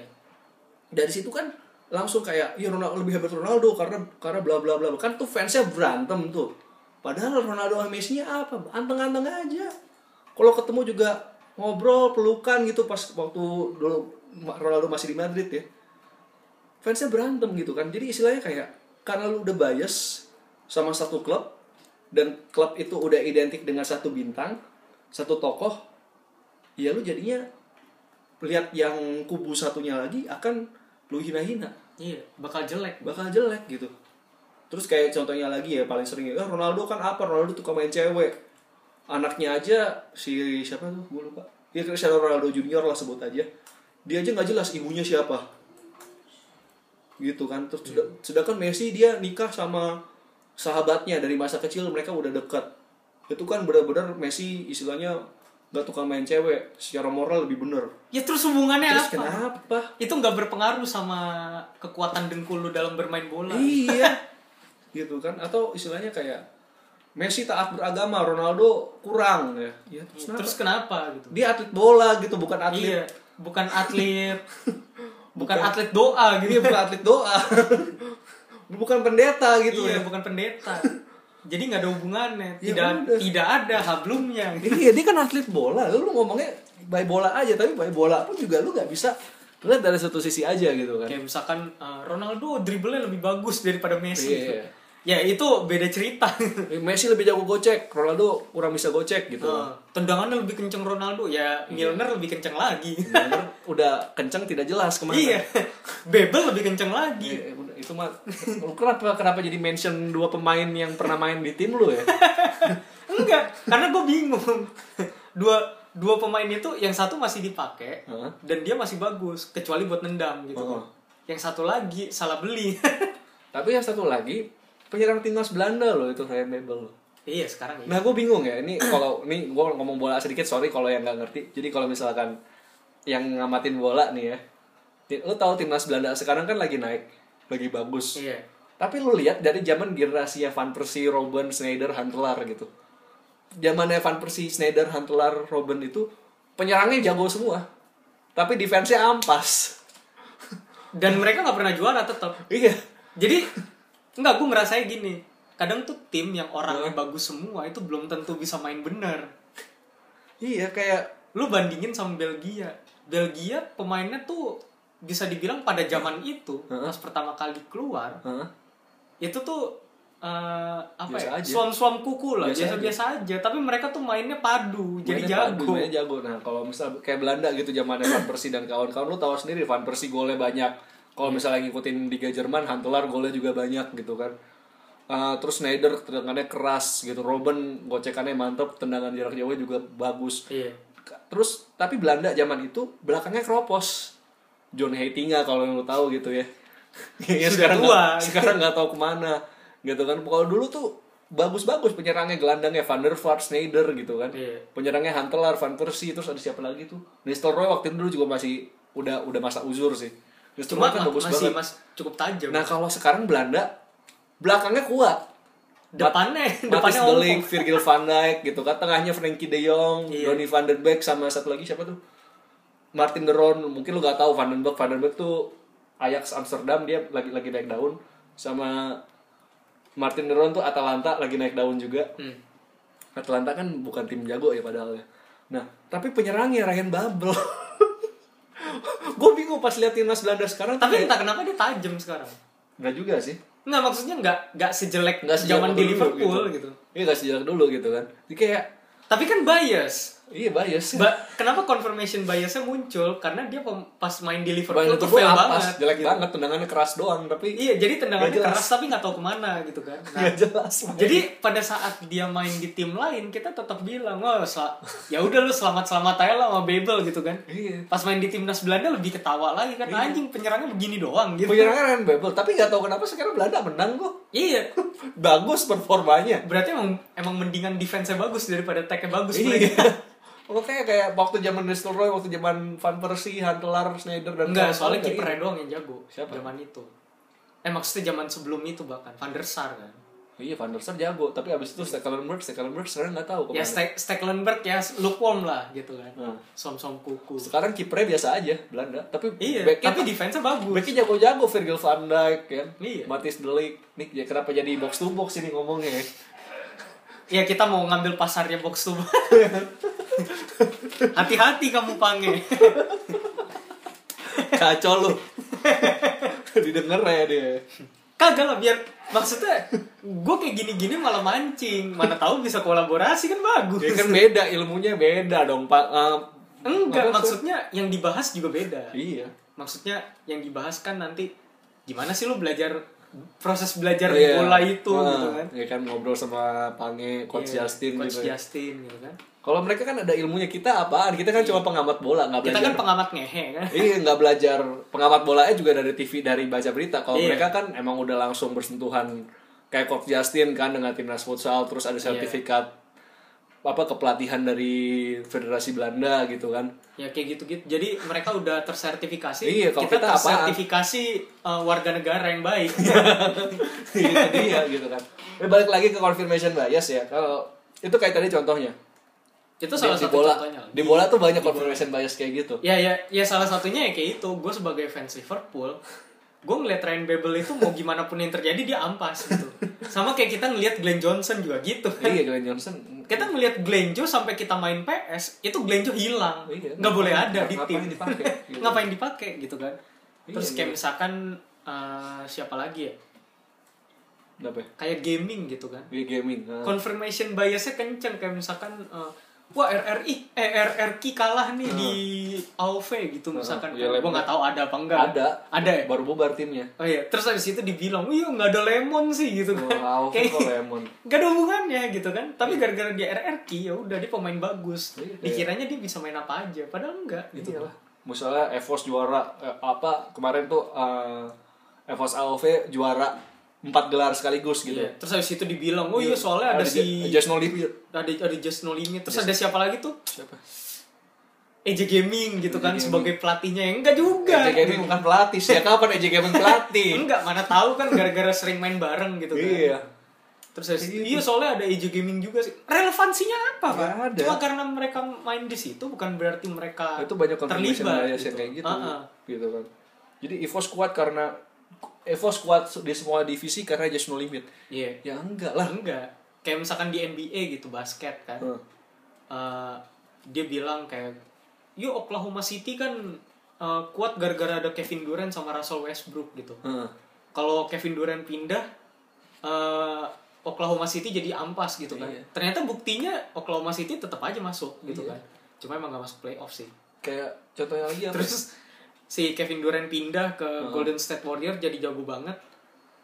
[SPEAKER 2] Dari situ kan langsung kayak ya Ronaldo lebih hebat Ronaldo karena karena bla bla bla. Kan tuh fansnya berantem tuh. Padahal Ronaldo sama Messi nya apa? Anteng-anteng aja. Kalau ketemu juga ngobrol pelukan gitu pas waktu dulu Ronaldo masih di Madrid ya. Fansnya berantem gitu kan. Jadi istilahnya kayak karena lu udah bias sama satu klub dan klub itu udah identik dengan satu bintang satu tokoh ya lu jadinya lihat yang kubu satunya lagi akan lu hina-hina.
[SPEAKER 1] Iya bakal jelek.
[SPEAKER 2] Bakal jelek gitu. Terus kayak contohnya lagi ya paling sering ya "Ah, Ronaldo kan apa? Ronaldo tuh main cewek. Anaknya aja si siapa tuh? Gue lupa. Ya Cristiano Ronaldo Junior lah sebut aja. Dia aja nggak jelas ibunya siapa. Gitu kan. Terus sudah- sedangkan Messi dia nikah sama sahabatnya dari masa kecil mereka udah dekat itu kan benar-benar Messi istilahnya nggak tukang main cewek secara moral lebih bener
[SPEAKER 1] ya terus hubungannya
[SPEAKER 2] terus
[SPEAKER 1] apa?
[SPEAKER 2] kenapa?
[SPEAKER 1] Itu nggak berpengaruh sama kekuatan dengkul lu dalam bermain bola.
[SPEAKER 2] Iya. Gitu kan? Atau istilahnya kayak Messi taat beragama Ronaldo kurang ya, ya terus, kenapa?
[SPEAKER 1] terus kenapa gitu?
[SPEAKER 2] Dia atlet bola gitu bukan atlet.
[SPEAKER 1] Iya bukan atlet. [LAUGHS] Bukan atlet doa gitu.
[SPEAKER 2] Bukan atlet doa. [LAUGHS] Bukan pendeta gitu
[SPEAKER 1] iya
[SPEAKER 2] ya.
[SPEAKER 1] bukan pendeta jadi nggak ada hubungannya.
[SPEAKER 2] Ya
[SPEAKER 1] tidak
[SPEAKER 2] udah.
[SPEAKER 1] tidak ada hablumnya.
[SPEAKER 2] Iya dia kan atlet bola. Lu ngomongnya by bola aja tapi by bola pun juga lu nggak bisa lihat dari satu sisi aja gitu kan.
[SPEAKER 1] Kayak misalkan uh, Ronaldo dribblenya lebih bagus daripada Messi.
[SPEAKER 2] Iya.
[SPEAKER 1] Ya itu beda cerita. [LAUGHS]
[SPEAKER 2] Messi lebih jago gocek Ronaldo kurang bisa gocek gitu.
[SPEAKER 1] Uh, tendangannya lebih kenceng Ronaldo. Ya Milner lebih kenceng lagi. [LAUGHS]
[SPEAKER 2] Bener, udah kenceng tidak jelas ke mana
[SPEAKER 1] iya [LAUGHS] Bebel lebih kenceng lagi.
[SPEAKER 2] Eh, udah, itu mah lu kenapa kenapa jadi mention dua pemain yang pernah main di tim lu ya?
[SPEAKER 1] Enggak karena gue bingung. Dua dua pemain itu yang satu masih dipakai
[SPEAKER 2] Hah?
[SPEAKER 1] dan dia masih bagus kecuali buat nendang gitu.
[SPEAKER 2] Oh.
[SPEAKER 1] yang satu lagi salah beli.
[SPEAKER 2] Tapi yang satu lagi penyerang timnas Belanda loh itu Ryan Babel
[SPEAKER 1] iya sekarang ya
[SPEAKER 2] nah gue bingung ya ini kalau ini gue ngomong bola sedikit sorry kalau yang nggak ngerti jadi kalau misalkan yang ngamatin bola nih ya lu tahu timnas Belanda sekarang kan lagi naik lagi bagus
[SPEAKER 1] iya
[SPEAKER 2] tapi lu lihat dari zaman generasinya Van Persie, Robben, Sneijder, Huntelaar gitu. Zamannya Van Persie, Sneijder, Huntelaar, Robben itu penyerangnya jago semua. Tapi defense-nya ampas.
[SPEAKER 1] Dan mereka nggak pernah juara tetap.
[SPEAKER 2] Iya.
[SPEAKER 1] Jadi enggak gue ngerasain gini. Kadang tuh tim yang orangnya bagus semua itu belum tentu bisa main bener.
[SPEAKER 2] Iya kayak
[SPEAKER 1] Lu bandingin sama Belgia. Belgia pemainnya tuh bisa dibilang pada zaman itu
[SPEAKER 2] Heeh.
[SPEAKER 1] pas pertama kali keluar
[SPEAKER 2] Hah?
[SPEAKER 1] itu tuh eh, apa
[SPEAKER 2] Biasa
[SPEAKER 1] ya
[SPEAKER 2] aja.
[SPEAKER 1] suam-suam kuku lah
[SPEAKER 2] Biasa
[SPEAKER 1] biasa-biasa aja. tapi mereka tuh mainnya padu jadi
[SPEAKER 2] Mainnya
[SPEAKER 1] jago
[SPEAKER 2] bagus, mainnya jago. Nah, kalau misal kayak Belanda gitu zamannya Van Persie dan kawan-kawan lu tahu sendiri Van Persie golnya banyak. Kalau
[SPEAKER 1] Iya.
[SPEAKER 2] misalnya ngikutin Liga Jerman, Huntelaar golnya juga banyak gitu kan. Uh, terus Schneider tendangannya keras gitu. Robben gocekannya mantep, tendangan jarak jauhnya juga bagus.
[SPEAKER 1] iya
[SPEAKER 2] Terus tapi Belanda zaman itu belakangnya keropos. John Heitinga kalau lu tahu gitu ya. [LAUGHS] ya [LAUGHS] sekarang
[SPEAKER 1] tua.
[SPEAKER 2] nggak- sekarang nggak tahu ke mana gitu kan. Kalau dulu tuh bagus-bagus penyerangnya gelandangnya Van der Vaart, Schneider gitu kan.
[SPEAKER 1] Iya.
[SPEAKER 2] Penyerangnya Huntelaar, Van Persie, terus ada siapa lagi tuh? Nistelrooy waktu itu dulu juga masih udah udah masa uzur sih.
[SPEAKER 1] Cuma
[SPEAKER 2] Nistelrooy kan bagus
[SPEAKER 1] masih
[SPEAKER 2] banget.
[SPEAKER 1] mas cukup tajam
[SPEAKER 2] Nah kalau sekarang Belanda belakangnya kuat.
[SPEAKER 1] depannya
[SPEAKER 2] Matis
[SPEAKER 1] depannya
[SPEAKER 2] de Ligt,
[SPEAKER 1] ompong.
[SPEAKER 2] Virgil van Dijk gitu kan tengahnya Frenkie de Jong,
[SPEAKER 1] Iya.
[SPEAKER 2] Donny van der Beek sama satu lagi siapa tuh? Martin de Roon, mungkin lu gak tahu Van den Beek, Van den Beek tuh Ajax Amsterdam dia lagi lagi naik daun sama Martin de Roon tuh Atalanta lagi naik daun juga.
[SPEAKER 1] Hmm.
[SPEAKER 2] Atalanta kan bukan tim jago ya padahal ya. Nah, tapi penyerangnya Ryan Babel. [LAUGHS] gue bingung pas lihat timnas Belanda sekarang
[SPEAKER 1] tapi
[SPEAKER 2] kayak-
[SPEAKER 1] entah kenapa dia tajam sekarang
[SPEAKER 2] Nggak juga sih.
[SPEAKER 1] nggak maksudnya nggak nggak sejelek
[SPEAKER 2] Nggak sejelek
[SPEAKER 1] zaman
[SPEAKER 2] waktu
[SPEAKER 1] di Liverpool gitu.
[SPEAKER 2] Iya nggak sejelek dulu gitu kan. Jadi kayak
[SPEAKER 1] tapi kan bias
[SPEAKER 2] iya bias.
[SPEAKER 1] Ba- kenapa confirmation biasnya muncul karena dia pas main di Liverpool tuh fail banget
[SPEAKER 2] jelek
[SPEAKER 1] gitu.
[SPEAKER 2] banget, tendangannya keras doang, tapi
[SPEAKER 1] iya jadi tendangannya keras tapi nggak tahu ke mana gitu kan nah,
[SPEAKER 2] nggak jelas.
[SPEAKER 1] jadi pada saat dia main di tim lain kita tetap bilang wah sel- ya udah lu selamat selamat aja lah sama Babel gitu kan
[SPEAKER 2] Iya.
[SPEAKER 1] pas main di timnas Belanda lebih ketawa lagi kan anjing penyerangnya begini doang gitu
[SPEAKER 2] Penyerangnya Ryan Babel, tapi nggak tahu kenapa sekarang Belanda menang kok.
[SPEAKER 1] Iya [LAUGHS]
[SPEAKER 2] Bagus performanya.
[SPEAKER 1] berarti emang emang mendingan defense-nya bagus daripada attack-nya bagus
[SPEAKER 2] Iya. [LAUGHS] Oke kayak waktu zaman Nistelrooy, waktu zaman Van Persie, Huntelaar, Schneider dan
[SPEAKER 1] Enggak, soalnya
[SPEAKER 2] kayak
[SPEAKER 1] kipernya
[SPEAKER 2] gitu.
[SPEAKER 1] doang yang jago
[SPEAKER 2] Siapa?
[SPEAKER 1] zaman itu. Eh maksudnya zaman sebelum itu bahkan Van der Sar kan.
[SPEAKER 2] Iya, Van der Sar jago, tapi abis itu Stekelenburg, Stekelenburg sekarang nggak tahu
[SPEAKER 1] Ya
[SPEAKER 2] ke mana.
[SPEAKER 1] Ste Stekelenburg ya lukewarm lah gitu kan.
[SPEAKER 2] Nah.
[SPEAKER 1] Som-som kuku.
[SPEAKER 2] Sekarang kipernya biasa aja Belanda, tapi
[SPEAKER 1] Iya,
[SPEAKER 2] backnya-
[SPEAKER 1] tapi defense-nya bagus.
[SPEAKER 2] backnya jago-jago Virgil van Dijk kan.
[SPEAKER 1] Iya.
[SPEAKER 2] Matis de Ligt. Nih ya kenapa jadi box to box ini ngomongnya?
[SPEAKER 1] Ya kita mau ngambil pasarnya box to box. [LAUGHS] Hati-hati kamu pange.
[SPEAKER 2] Kacau lu. [LAUGHS] Didengar ya dia.
[SPEAKER 1] Kagak lah biar maksudnya gue kayak gini-gini malah mancing. Mana tahu bisa kolaborasi kan bagus.
[SPEAKER 2] Ya kan beda ilmunya beda dong, Pak. Eh,
[SPEAKER 1] Enggak,
[SPEAKER 2] tuh?
[SPEAKER 1] maksudnya yang dibahas juga beda.
[SPEAKER 2] Iya.
[SPEAKER 1] maksudnya yang dibahas kan nanti gimana sih lu belajar proses belajar
[SPEAKER 2] Iya.
[SPEAKER 1] bola itu
[SPEAKER 2] Nah,
[SPEAKER 1] gitu kan
[SPEAKER 2] Ya kan ngobrol sama Pange, Coach
[SPEAKER 1] Iya,
[SPEAKER 2] Justin
[SPEAKER 1] coach
[SPEAKER 2] gitu. ya.
[SPEAKER 1] Justin gitu kan
[SPEAKER 2] Kalau mereka kan ada ilmunya kita apaan? Kita kan cuma pengamat bola, nggak
[SPEAKER 1] kita
[SPEAKER 2] belajar.
[SPEAKER 1] kan pengamat ngehe kan
[SPEAKER 2] Iya nggak belajar pengamat bolanya juga dari TV dari baca berita. Kalau
[SPEAKER 1] Iya.
[SPEAKER 2] mereka kan emang udah langsung bersentuhan kayak Coach Justin kan dengan timnas futsal terus
[SPEAKER 1] Iya.
[SPEAKER 2] ada sertifikat apa kepelatihan dari Federasi Belanda gitu kan.
[SPEAKER 1] ya kayak gitu gitu jadi mereka udah tersertifikasi
[SPEAKER 2] Iya, kalau
[SPEAKER 1] kita,
[SPEAKER 2] kita apaan?
[SPEAKER 1] tersertifikasi uh, warga negara yang baik [LAUGHS]
[SPEAKER 2] dia gitu kan. Eh, balik lagi ke confirmation bias ya. Kalau itu kayak tadi contohnya.
[SPEAKER 1] Itu
[SPEAKER 2] Di,
[SPEAKER 1] salah
[SPEAKER 2] di
[SPEAKER 1] satu
[SPEAKER 2] bola,
[SPEAKER 1] contohnya
[SPEAKER 2] di bola tuh banyak confirmation bias kayak gitu.
[SPEAKER 1] ya ya ya salah satunya ya kayak itu gue sebagai fans Liverpool gue ngeliat Ryan Babel itu mau gimana pun yang terjadi dia ampas gitu sama kayak kita ngeliat Glenn Johnson juga gitu kan
[SPEAKER 2] Iya Glenn Johnson.
[SPEAKER 1] kita ngelihat Glenjo sampai kita main PS itu Glenjo hilang
[SPEAKER 2] Iya.
[SPEAKER 1] nggak boleh ada di
[SPEAKER 2] Ngapain
[SPEAKER 1] tim
[SPEAKER 2] dipakai, gitu. [LAUGHS]
[SPEAKER 1] ngapain dipakai gitu kan terus
[SPEAKER 2] Iya,
[SPEAKER 1] kayak
[SPEAKER 2] iya.
[SPEAKER 1] misalkan eh, siapa lagi ya
[SPEAKER 2] Apa? ya?
[SPEAKER 1] kayak gaming gitu kan
[SPEAKER 2] Di gaming. Nah.
[SPEAKER 1] confirmation biasnya kenceng kayak misalkan eh, wah RRI eh RRQ kalah nih di AOV gitu misalkan.
[SPEAKER 2] Iya,
[SPEAKER 1] gue nggak tahu ada apa enggak.
[SPEAKER 2] Ada.
[SPEAKER 1] ada ya?
[SPEAKER 2] Baru bubar timnya.
[SPEAKER 1] oh iya terus habis itu dibilang iya nggak ada lemon sih gitu kan.
[SPEAKER 2] Wow,
[SPEAKER 1] kayak
[SPEAKER 2] kok lemon. [LAUGHS]
[SPEAKER 1] Gak ada hubungannya gitu kan. Tapi gara-gara dia RRQ ya udah dia pemain bagus.
[SPEAKER 2] Iya,
[SPEAKER 1] dikiranya dia bisa main apa aja padahal enggak gitu.
[SPEAKER 2] Iyalah. Misalnya Evos juara eh, apa kemarin tuh eh, Evos AOV juara empat gelar sekaligus gitu.
[SPEAKER 1] Iya. terus habis itu dibilang oh iya soalnya ada, si
[SPEAKER 2] Just No Limit.
[SPEAKER 1] ada ada Just No Limit terus ada siapa lagi tuh
[SPEAKER 2] Siapa?
[SPEAKER 1] EJ Gaming gitu kan
[SPEAKER 2] Gaming.
[SPEAKER 1] sebagai pelatihnya yang enggak juga
[SPEAKER 2] EJ Gaming bukan pelatih sih. Ya kapan EJ Gaming pelatih? [LAUGHS]
[SPEAKER 1] enggak mana tahu kan gara-gara sering main bareng gitu kan
[SPEAKER 2] Iya.
[SPEAKER 1] terus habis itu- iya soalnya ada EJ Gaming juga sih relevansinya apa pak
[SPEAKER 2] ada.
[SPEAKER 1] cuma karena mereka main di situ bukan berarti mereka
[SPEAKER 2] itu banyak
[SPEAKER 1] terlibat
[SPEAKER 2] yang kayak gitu
[SPEAKER 1] Ah, ah.
[SPEAKER 2] gitu kan jadi EVOS kuat karena EVOS kuat di semua divisi karena just no limit.
[SPEAKER 1] Iya.
[SPEAKER 2] Ya enggak lah.
[SPEAKER 1] Enggak. Kayak misalkan di NBA gitu basket kan.
[SPEAKER 2] Hmm.
[SPEAKER 1] Eh, dia bilang kayak yuk Oklahoma City kan eh, kuat gara-gara ada Kevin Durant sama Russell Westbrook gitu.
[SPEAKER 2] Heeh.
[SPEAKER 1] kalau Kevin Durant pindah eh, Oklahoma City jadi ampas gitu kan.
[SPEAKER 2] Iya.
[SPEAKER 1] ternyata buktinya Oklahoma City tetap aja masuk gitu
[SPEAKER 2] Iya.
[SPEAKER 1] kan. Cuma emang gak masuk playoff sih.
[SPEAKER 2] Kayak contohnya lagi apa
[SPEAKER 1] terus si Kevin Durant pindah ke Golden State Warriors jadi jago banget.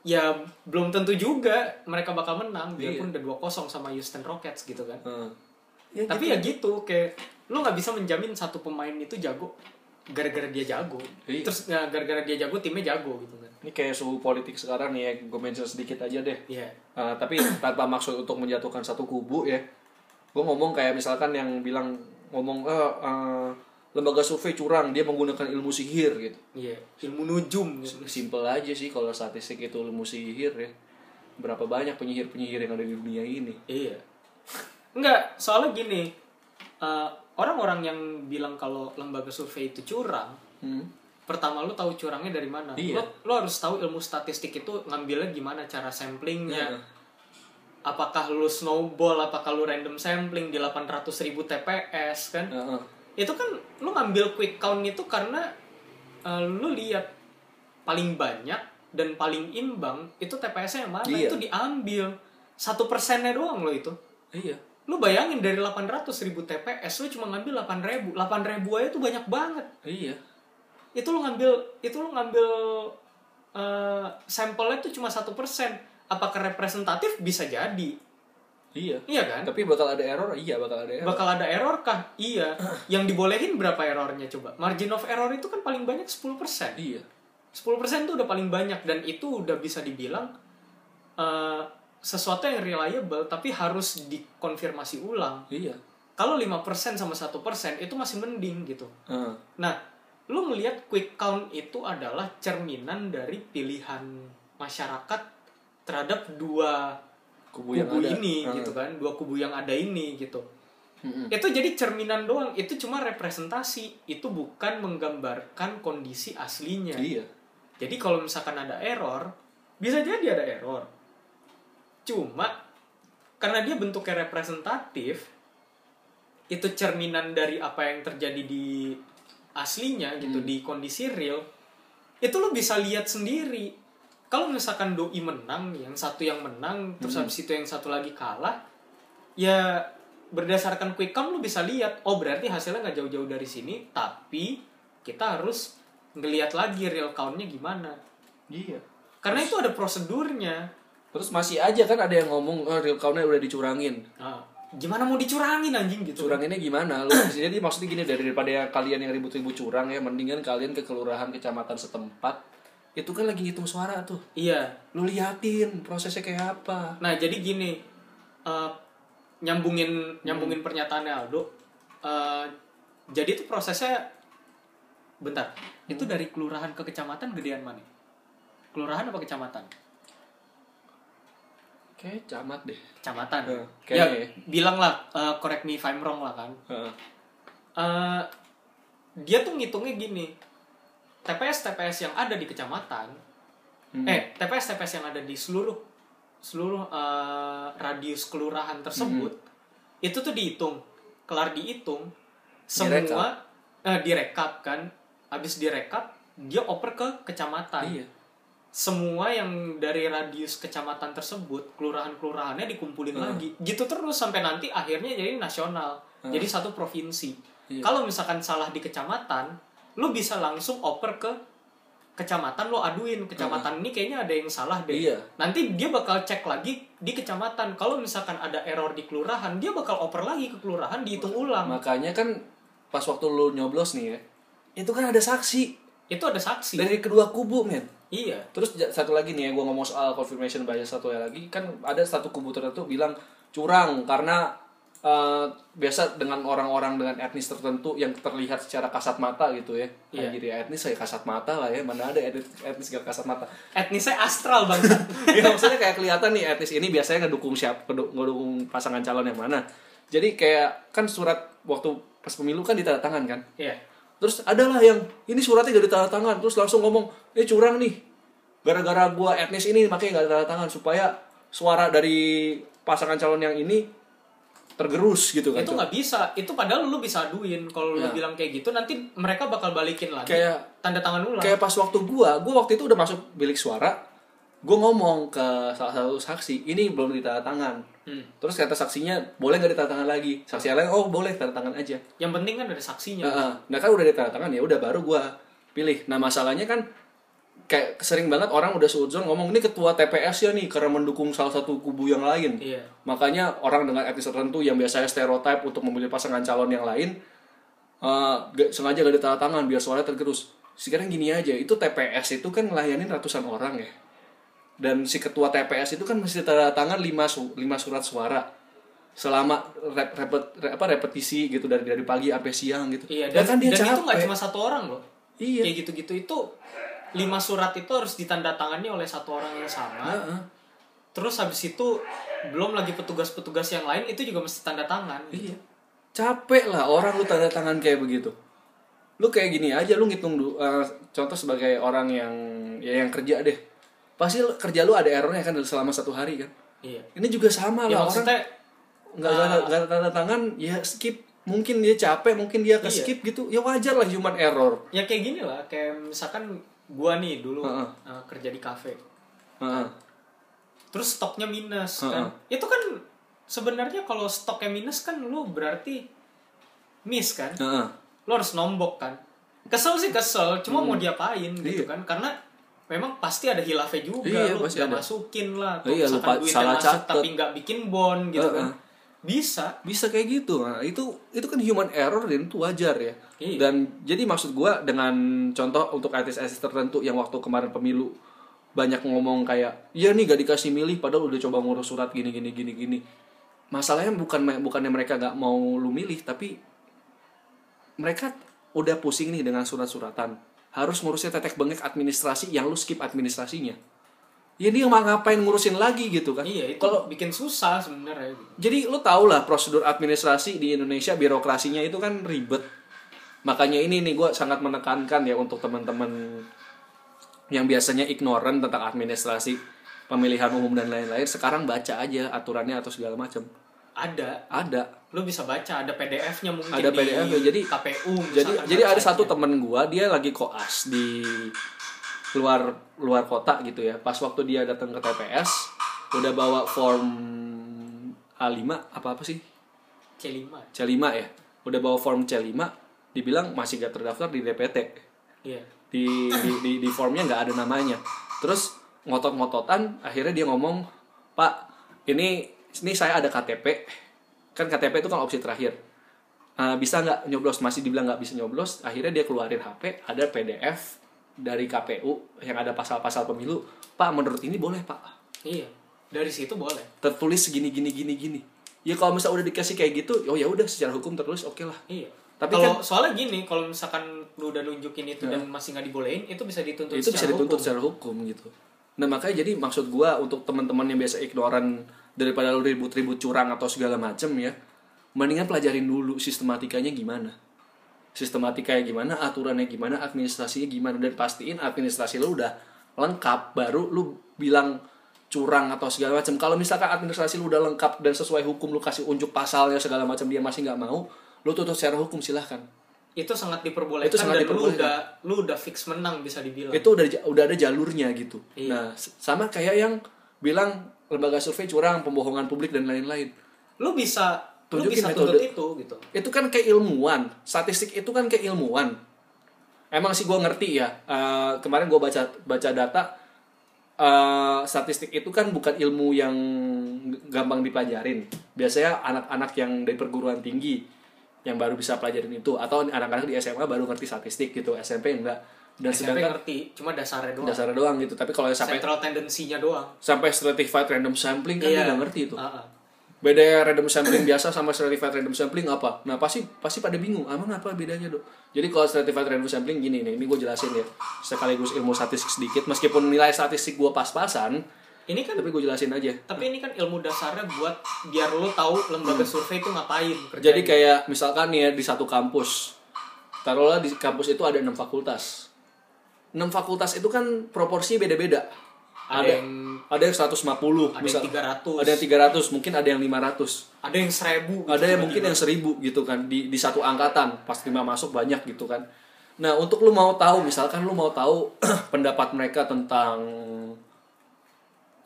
[SPEAKER 1] Ya belum tentu juga mereka bakal menang biarpun udah 2-0 sama Houston Rockets gitu kan.
[SPEAKER 2] Heeh. ya,
[SPEAKER 1] tapi ya gitu kayak lo nggak bisa menjamin satu pemain itu jago gara-gara dia jago.
[SPEAKER 2] Iya.
[SPEAKER 1] terus ya, gara-gara dia jago timnya jago gitu kan.
[SPEAKER 2] Ini kayak suhu politik sekarang nih ya gue mention sedikit aja deh.
[SPEAKER 1] Iya.
[SPEAKER 2] Uh, tapi tanpa maksud untuk menjatuhkan satu kubu ya gue ngomong kayak misalkan yang bilang ngomong "Ah, uh, lembaga survei curang dia menggunakan ilmu sihir gitu
[SPEAKER 1] iya ilmu nujum gitu.
[SPEAKER 2] simple aja sih kalau statistik itu ilmu sihir ya berapa banyak penyihir-penyihir yang ada di dunia ini
[SPEAKER 1] Iya. Enggak, soalnya gini. eh, orang-orang yang bilang kalau lembaga survei itu curang,
[SPEAKER 2] hmm.
[SPEAKER 1] pertama lu tahu curangnya dari mana?
[SPEAKER 2] Iya.
[SPEAKER 1] Lo, lo harus tahu ilmu statistik itu ngambilnya gimana cara samplingnya.
[SPEAKER 2] Iya.
[SPEAKER 1] Apakah lu snowball, apakah lu random sampling di 800 ribu TPS kan?
[SPEAKER 2] Heeh.
[SPEAKER 1] Itu kan lu ngambil quick count itu karena eh, lu lihat paling banyak dan paling imbang itu TPS-nya yang mana
[SPEAKER 2] Iya.
[SPEAKER 1] itu diambil. Satu persennya doang lo itu.
[SPEAKER 2] Iya.
[SPEAKER 1] Lu bayangin dari 800 ribu TPS lu cuma ngambil 8 ribu. 8 ribu aja tuh banyak banget.
[SPEAKER 2] Iya.
[SPEAKER 1] Itu lu ngambil itu lu ngambil eh, sampelnya tuh cuma satu persen. Apakah representatif? Bisa jadi
[SPEAKER 2] iya.
[SPEAKER 1] Iya kan?
[SPEAKER 2] Tapi bakal ada error? Iya bakal ada error.
[SPEAKER 1] Bakal ada error kah? Iya. [CLEARS THROAT] Yang dibolehin berapa errornya coba? Margin of error itu kan paling banyak 10%
[SPEAKER 2] iya.
[SPEAKER 1] 10% tuh udah paling banyak dan itu udah bisa dibilang eh, sesuatu yang reliable tapi harus dikonfirmasi ulang.
[SPEAKER 2] Iya.
[SPEAKER 1] Kalau 5% sama 1% itu masih mending gitu.
[SPEAKER 2] Heeh.
[SPEAKER 1] Nah, lu ngelihat quick count itu adalah cerminan dari pilihan masyarakat terhadap dua
[SPEAKER 2] kubu
[SPEAKER 1] kubu,
[SPEAKER 2] yang ada
[SPEAKER 1] ini
[SPEAKER 2] Heeh.
[SPEAKER 1] gitu kan, dua kubu yang ada ini gitu.
[SPEAKER 2] Mm-mm.
[SPEAKER 1] Itu jadi cerminan doang, itu cuma representasi, itu bukan menggambarkan kondisi aslinya.
[SPEAKER 2] iya
[SPEAKER 1] Jadi kalau misalkan ada error, bisa jadi ada error. Cuma karena dia bentuknya representatif, itu cerminan dari apa yang terjadi di aslinya gitu di kondisi real, itu lo bisa lihat sendiri. Kalau misalkan doi menang, yang satu yang menang, terus habis itu yang satu lagi kalah, ya berdasarkan quick count lo bisa lihat, oh berarti hasilnya nggak jauh-jauh dari sini, tapi kita harus ngelihat lagi real countnya gimana.
[SPEAKER 2] iya
[SPEAKER 1] Karena itu ada prosedurnya.
[SPEAKER 2] terus masih aja kan ada yang ngomong oh, real count-nya udah dicurangin
[SPEAKER 1] Nah, gimana mau dicurangin anjing gitu?
[SPEAKER 2] curanginnya gimana lu jadi maksudnya gini daripada kalian yang ribut-ribut curang ya mendingan kalian ke kelurahan kecamatan setempat itu kan lagi ngitung suara tuh
[SPEAKER 1] Iya.
[SPEAKER 2] lu liatin prosesnya kayak apa
[SPEAKER 1] Nah, jadi gini. eh, nyambungin nyambungin pernyataannya Aldo. eh, jadi itu prosesnya bentar. Itu dari kelurahan ke kecamatan gedean mana? Kelurahan apa kecamatan?
[SPEAKER 2] kayak camat deh
[SPEAKER 1] Kecamatan.
[SPEAKER 2] Eh,
[SPEAKER 1] ya,
[SPEAKER 2] ya.
[SPEAKER 1] bilang lah, eh, correct me if I'm wrong lah kan.
[SPEAKER 2] Heeh.
[SPEAKER 1] Eh, dia tuh ngitungnya gini. TPS TPS yang ada di kecamatan,
[SPEAKER 2] Hmm.
[SPEAKER 1] eh TPS TPS yang ada di seluruh seluruh eh, radius kelurahan tersebut,
[SPEAKER 2] Hmm.
[SPEAKER 1] itu tuh dihitung, kelar dihitung, semua eh, direkap kan, habis direkap dia oper ke kecamatan.
[SPEAKER 2] iya
[SPEAKER 1] Semua yang dari radius kecamatan tersebut, kelurahan-kelurahannya dikumpulin
[SPEAKER 2] Hmm.
[SPEAKER 1] lagi, gitu terus sampai nanti akhirnya jadi nasional,
[SPEAKER 2] Hmm.
[SPEAKER 1] jadi satu provinsi.
[SPEAKER 2] Iya.
[SPEAKER 1] Kalau misalkan salah di kecamatan, lu bisa langsung oper ke kecamatan lo aduin kecamatan ini kayaknya ada yang salah deh.
[SPEAKER 2] Iya.
[SPEAKER 1] Nanti dia bakal cek lagi di kecamatan. Kalau misalkan ada error di kelurahan, dia bakal oper lagi ke kelurahan dihitung ulang.
[SPEAKER 2] makanya kan pas waktu lu nyoblos nih ya itu kan ada saksi
[SPEAKER 1] Itu ada saksi.
[SPEAKER 2] dari kedua kubu men
[SPEAKER 1] Iya.
[SPEAKER 2] Terus satu lagi nih ya, gue ngomong soal confirmation bias satu ya lagi kan ada satu kubu tertentu bilang curang karena eh, biasa dengan orang-orang dengan etnis tertentu yang terlihat secara kasat mata gitu ya.
[SPEAKER 1] Iya.
[SPEAKER 2] Jadi etnis saya kasat mata lah ya. Mana ada etnis, etnis gak kasat mata.
[SPEAKER 1] Etnisnya astral bang. [LAUGHS]
[SPEAKER 2] ya maksudnya kayak kelihatan nih etnis ini biasanya ngedukung siapa ngedu- ngedukung pasangan calon yang mana. Jadi kayak kan surat waktu pas pemilu kan ditanda tangan kan.
[SPEAKER 1] Iya.
[SPEAKER 2] Terus adalah yang ini suratnya gak ditanda tangan, terus langsung ngomong, ini curang nih. Gara-gara gua etnis ini makanya gak ditanda tangan supaya suara dari pasangan calon yang ini tergerus gitu kan.
[SPEAKER 1] itu nggak bisa itu padahal lu bisa aduin kalau lu
[SPEAKER 2] Ya.
[SPEAKER 1] bilang kayak gitu nanti mereka bakal balikin lagi
[SPEAKER 2] Kayak
[SPEAKER 1] tanda tangan ulang
[SPEAKER 2] kayak pas waktu gua, gua waktu itu udah masuk bilik suara, gua ngomong ke salah satu saksi, ini belum ditanda tangan.
[SPEAKER 1] Hmm.
[SPEAKER 2] Terus kata saksinya, boleh nggak ditanda tangan lagi? Saksi lain, oh boleh tanda tangan aja.
[SPEAKER 1] yang penting kan ada saksinya
[SPEAKER 2] Nah, nah kan udah ditanda tangan ya udah baru gua pilih. Nah masalahnya kan kayak sering banget orang udah seuzon ngomong ini ketua TPS ya nih karena mendukung salah satu kubu yang lain.
[SPEAKER 1] iya
[SPEAKER 2] Makanya orang dengan etnis tertentu yang biasanya stereotip untuk memilih pasangan calon yang lain eh, gak- sengaja gak ditanda tangan biar suaranya tergerus. Sekarang gini aja, itu TPS itu kan ngelayanin ratusan orang ya. Dan si ketua TPS itu kan mesti tanda tangan 5 su- lima surat suara selama rep, repet, re- apa repetisi gitu dari dari pagi sampai siang gitu.
[SPEAKER 1] iya
[SPEAKER 2] Ya
[SPEAKER 1] dan,
[SPEAKER 2] kan dia
[SPEAKER 1] dan itu nggak
[SPEAKER 2] capek.
[SPEAKER 1] cuma satu orang loh
[SPEAKER 2] Iya.
[SPEAKER 1] kayak gitu-gitu itu lima surat itu harus ditanda tangani oleh satu orang yang sama
[SPEAKER 2] Heeh.
[SPEAKER 1] terus habis itu belum lagi petugas-petugas yang lain itu juga mesti tanda tangan
[SPEAKER 2] Iya. Capek lah orang lu tanda tangan kayak begitu. Lu kayak gini aja lu ngitung du, eh, contoh sebagai orang yang ya yang kerja deh. Pasti kerja lu ada errornya kan selama satu hari kan.
[SPEAKER 1] iya
[SPEAKER 2] Ini juga sama
[SPEAKER 1] ya
[SPEAKER 2] lah orang
[SPEAKER 1] maksudnya
[SPEAKER 2] nggak nggak nggak tanda tangan ya skip. Mungkin dia capek, mungkin dia ke
[SPEAKER 1] Iya.
[SPEAKER 2] skip gitu. Ya wajar lah human error.
[SPEAKER 1] ya kayak gini lah kayak misalkan gua nih dulu
[SPEAKER 2] Heeh.
[SPEAKER 1] uh, kerja di kafe
[SPEAKER 2] Heeh.
[SPEAKER 1] terus stoknya minus
[SPEAKER 2] Heeh.
[SPEAKER 1] kan itu kan sebenarnya kalau stoknya minus kan lu berarti miss kan
[SPEAKER 2] Heeh.
[SPEAKER 1] lu harus nombok kan kesel sih kesel cuma mau diapain gitu
[SPEAKER 2] Iya.
[SPEAKER 1] kan karena memang pasti ada hilafnya juga
[SPEAKER 2] Iya,
[SPEAKER 1] lu
[SPEAKER 2] pasti
[SPEAKER 1] nggak
[SPEAKER 2] ada.
[SPEAKER 1] masukin lah atau
[SPEAKER 2] Iya, lupa-
[SPEAKER 1] duitnya
[SPEAKER 2] salah
[SPEAKER 1] masuk
[SPEAKER 2] catet.
[SPEAKER 1] tapi nggak bikin bon gitu kan
[SPEAKER 2] Heeh.
[SPEAKER 1] Bisa.
[SPEAKER 2] Bisa kayak gitu. Nah, itu itu kan human error dan itu wajar ya.
[SPEAKER 1] Iya.
[SPEAKER 2] dan jadi maksud gua dengan contoh untuk artis-artis tertentu yang waktu kemarin pemilu banyak ngomong kayak iya nih gak dikasih milih padahal udah coba ngurus surat gini gini gini gini. Masalahnya bukan bukannya mereka gak mau lu milih tapi mereka udah pusing nih dengan surat-suratan. Harus ngurusnya tetek bengek administrasi yang lu skip administrasinya ya dia mau ngapain ngurusin lagi gitu kan
[SPEAKER 1] iya itu
[SPEAKER 2] kalau
[SPEAKER 1] bikin susah sebenarnya gitu.
[SPEAKER 2] jadi lu tau lah prosedur administrasi di Indonesia birokrasinya itu kan ribet. Makanya ini nih gue sangat menekankan ya untuk teman-teman yang biasanya ignoran tentang administrasi pemilihan umum dan lain-lain. Sekarang baca aja aturannya atau segala macam.
[SPEAKER 1] ada
[SPEAKER 2] Ada.
[SPEAKER 1] lu bisa baca ada PDF-nya mungkin
[SPEAKER 2] Ada PDF -nya. Jadi-
[SPEAKER 1] KPU
[SPEAKER 2] Jadi jadi ada satu temen gue dia lagi koas di luar luar kota gitu ya. Pas waktu dia datang ke TPS udah bawa form A5 apa apa sih?
[SPEAKER 1] C5
[SPEAKER 2] C5 ya. Udah bawa form C5 dibilang masih gak terdaftar di DPT
[SPEAKER 1] iya.
[SPEAKER 2] Di di di, di formnya nggak ada namanya. Terus ngotot-ngototan akhirnya dia ngomong pak ini ini saya ada KTP kan KTP itu kan opsi terakhir. Eh, bisa nggak nyoblos? Masih dibilang nggak bisa nyoblos akhirnya dia keluarin HP ada PDF dari KPU yang ada pasal-pasal pemilu pak menurut ini boleh pak?
[SPEAKER 1] Iya. Dari situ boleh.
[SPEAKER 2] Tertulis gini gini gini gini. Ya kalau misalnya udah dikasih kayak gitu oh ya udah secara hukum tertulis oke lah.
[SPEAKER 1] Iya.
[SPEAKER 2] Tapi
[SPEAKER 1] kalau
[SPEAKER 2] kan-
[SPEAKER 1] soalnya gini kalau misalkan lu udah nunjukin itu dan masih nggak dibolehin itu bisa dituntut
[SPEAKER 2] itu bisa
[SPEAKER 1] secara
[SPEAKER 2] dituntut
[SPEAKER 1] hukum.
[SPEAKER 2] secara hukum gitu. Nah makanya jadi maksud gua untuk teman-teman yang biasa ignoran daripada lu ribut-ribut curang atau segala macem ya mendingan pelajarin dulu sistematikanya gimana sistematikanya gimana aturannya gimana administrasinya gimana dan pastiin administrasi lu udah lengkap baru lu bilang curang atau segala macam kalau misalkan administrasi lu udah lengkap dan sesuai hukum lu kasih unjuk pasalnya segala macam dia masih nggak mau lu tutup secara hukum silahkan
[SPEAKER 1] itu sangat diperbolehkan
[SPEAKER 2] Itu sangat
[SPEAKER 1] dan
[SPEAKER 2] diperbolehkan.
[SPEAKER 1] lu udah lu udah fix menang bisa dibilang
[SPEAKER 2] itu udah udah ada jalurnya gitu.
[SPEAKER 1] Iya.
[SPEAKER 2] Nah, sama kayak yang bilang lembaga survei curang, pembohongan publik dan lain-lain.
[SPEAKER 1] lu bisa
[SPEAKER 2] Tunjukin
[SPEAKER 1] bisa
[SPEAKER 2] metode.
[SPEAKER 1] itu gitu
[SPEAKER 2] Itu kan keilmuan. Statistik itu kan keilmuan. Emang sih gue ngerti ya. eh, kemarin gue baca baca data eh, statistik itu kan bukan ilmu yang gampang dipelajarin. Biasanya anak-anak yang dari perguruan tinggi yang baru bisa pelajarin itu atau anak-anak di SMA baru ngerti statistik gitu. SMP enggak. Dan
[SPEAKER 1] SMP
[SPEAKER 2] sedangkan
[SPEAKER 1] ngerti cuma dasarnya doang
[SPEAKER 2] dasarnya doang gitu. Tapi kalau sampai
[SPEAKER 1] central tendensinya doang
[SPEAKER 2] sampai stratified random sampling kan dia
[SPEAKER 1] Iya.
[SPEAKER 2] udah ngerti itu.
[SPEAKER 1] Ah, ah.
[SPEAKER 2] Beda random sampling biasa sama stratified random sampling apa? Nah pasti pasti pada bingung, emang apa bedanya dok? Jadi kalau stratified random sampling gini nih, ini gue jelasin ya sekaligus ilmu statistik sedikit. Meskipun nilai statistik gue pas-pasan,
[SPEAKER 1] Ini kan
[SPEAKER 2] tapi gue jelasin aja.
[SPEAKER 1] tapi ini kan ilmu dasarnya buat biar lo tahu lembaga survei itu ngapain kerjanya.
[SPEAKER 2] Hmm. Jadi kayak misalkan nih ya di satu kampus, taruhlah di kampus itu ada enam fakultas. Enam fakultas itu kan proporsi beda-beda.
[SPEAKER 1] Ada,
[SPEAKER 2] Ada
[SPEAKER 1] yang
[SPEAKER 2] ada yang 150,
[SPEAKER 1] ada
[SPEAKER 2] misal,
[SPEAKER 1] yang 300,
[SPEAKER 2] ada yang 300, mungkin ada yang 500.
[SPEAKER 1] ada yang 1000
[SPEAKER 2] ada yang mungkin yang seribu gitu kan di di satu angkatan pas lima masuk banyak gitu kan. Nah untuk lu mau tahu misalkan lu mau tahu [CLEARS THROAT] pendapat mereka tentang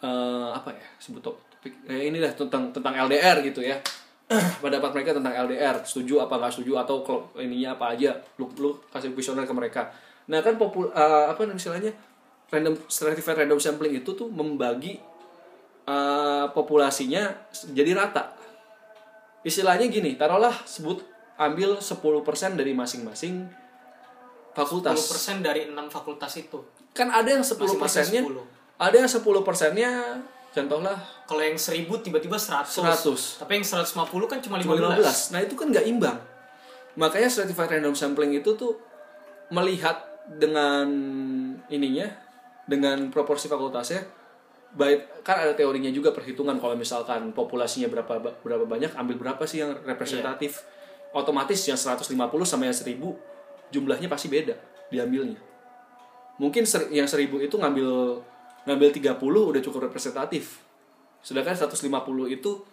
[SPEAKER 2] eh, apa ya sebut top- topik eh, ini lah tentang tentang LDR gitu ya. [CLEARS THROAT] Pendapat mereka tentang LDR setuju apa nggak setuju atau kalau ininya apa aja lu lu kasih kuesioner ke mereka. Nah kan popul eh, apa istilahnya random stratified random sampling itu tuh membagi eh, populasinya jadi rata. Istilahnya gini taruhlah sebut ambil 10% dari masing-masing fakultas.
[SPEAKER 1] 10% dari 6 fakultas itu.
[SPEAKER 2] Kan ada yang 10
[SPEAKER 1] Masing-masing
[SPEAKER 2] persennya
[SPEAKER 1] 10.
[SPEAKER 2] ada yang 10 persennya contohlah
[SPEAKER 1] kalau yang 1000 tiba-tiba 100
[SPEAKER 2] 100.
[SPEAKER 1] tapi yang 150 kan cuma 15,
[SPEAKER 2] cuma 15 nah itu kan nggak imbang. Makanya stratified random sampling itu tuh melihat dengan ininya dengan proporsi fakultasnya baik kan ada teorinya juga perhitungan kalau misalkan populasinya berapa berapa banyak ambil berapa sih yang representatif. Otomatis yang 150 sama yang 1000 jumlahnya pasti beda diambilnya. Mungkin ser- yang 1000 itu ngambil ngambil 30 udah cukup representatif. Sedangkan 150 itu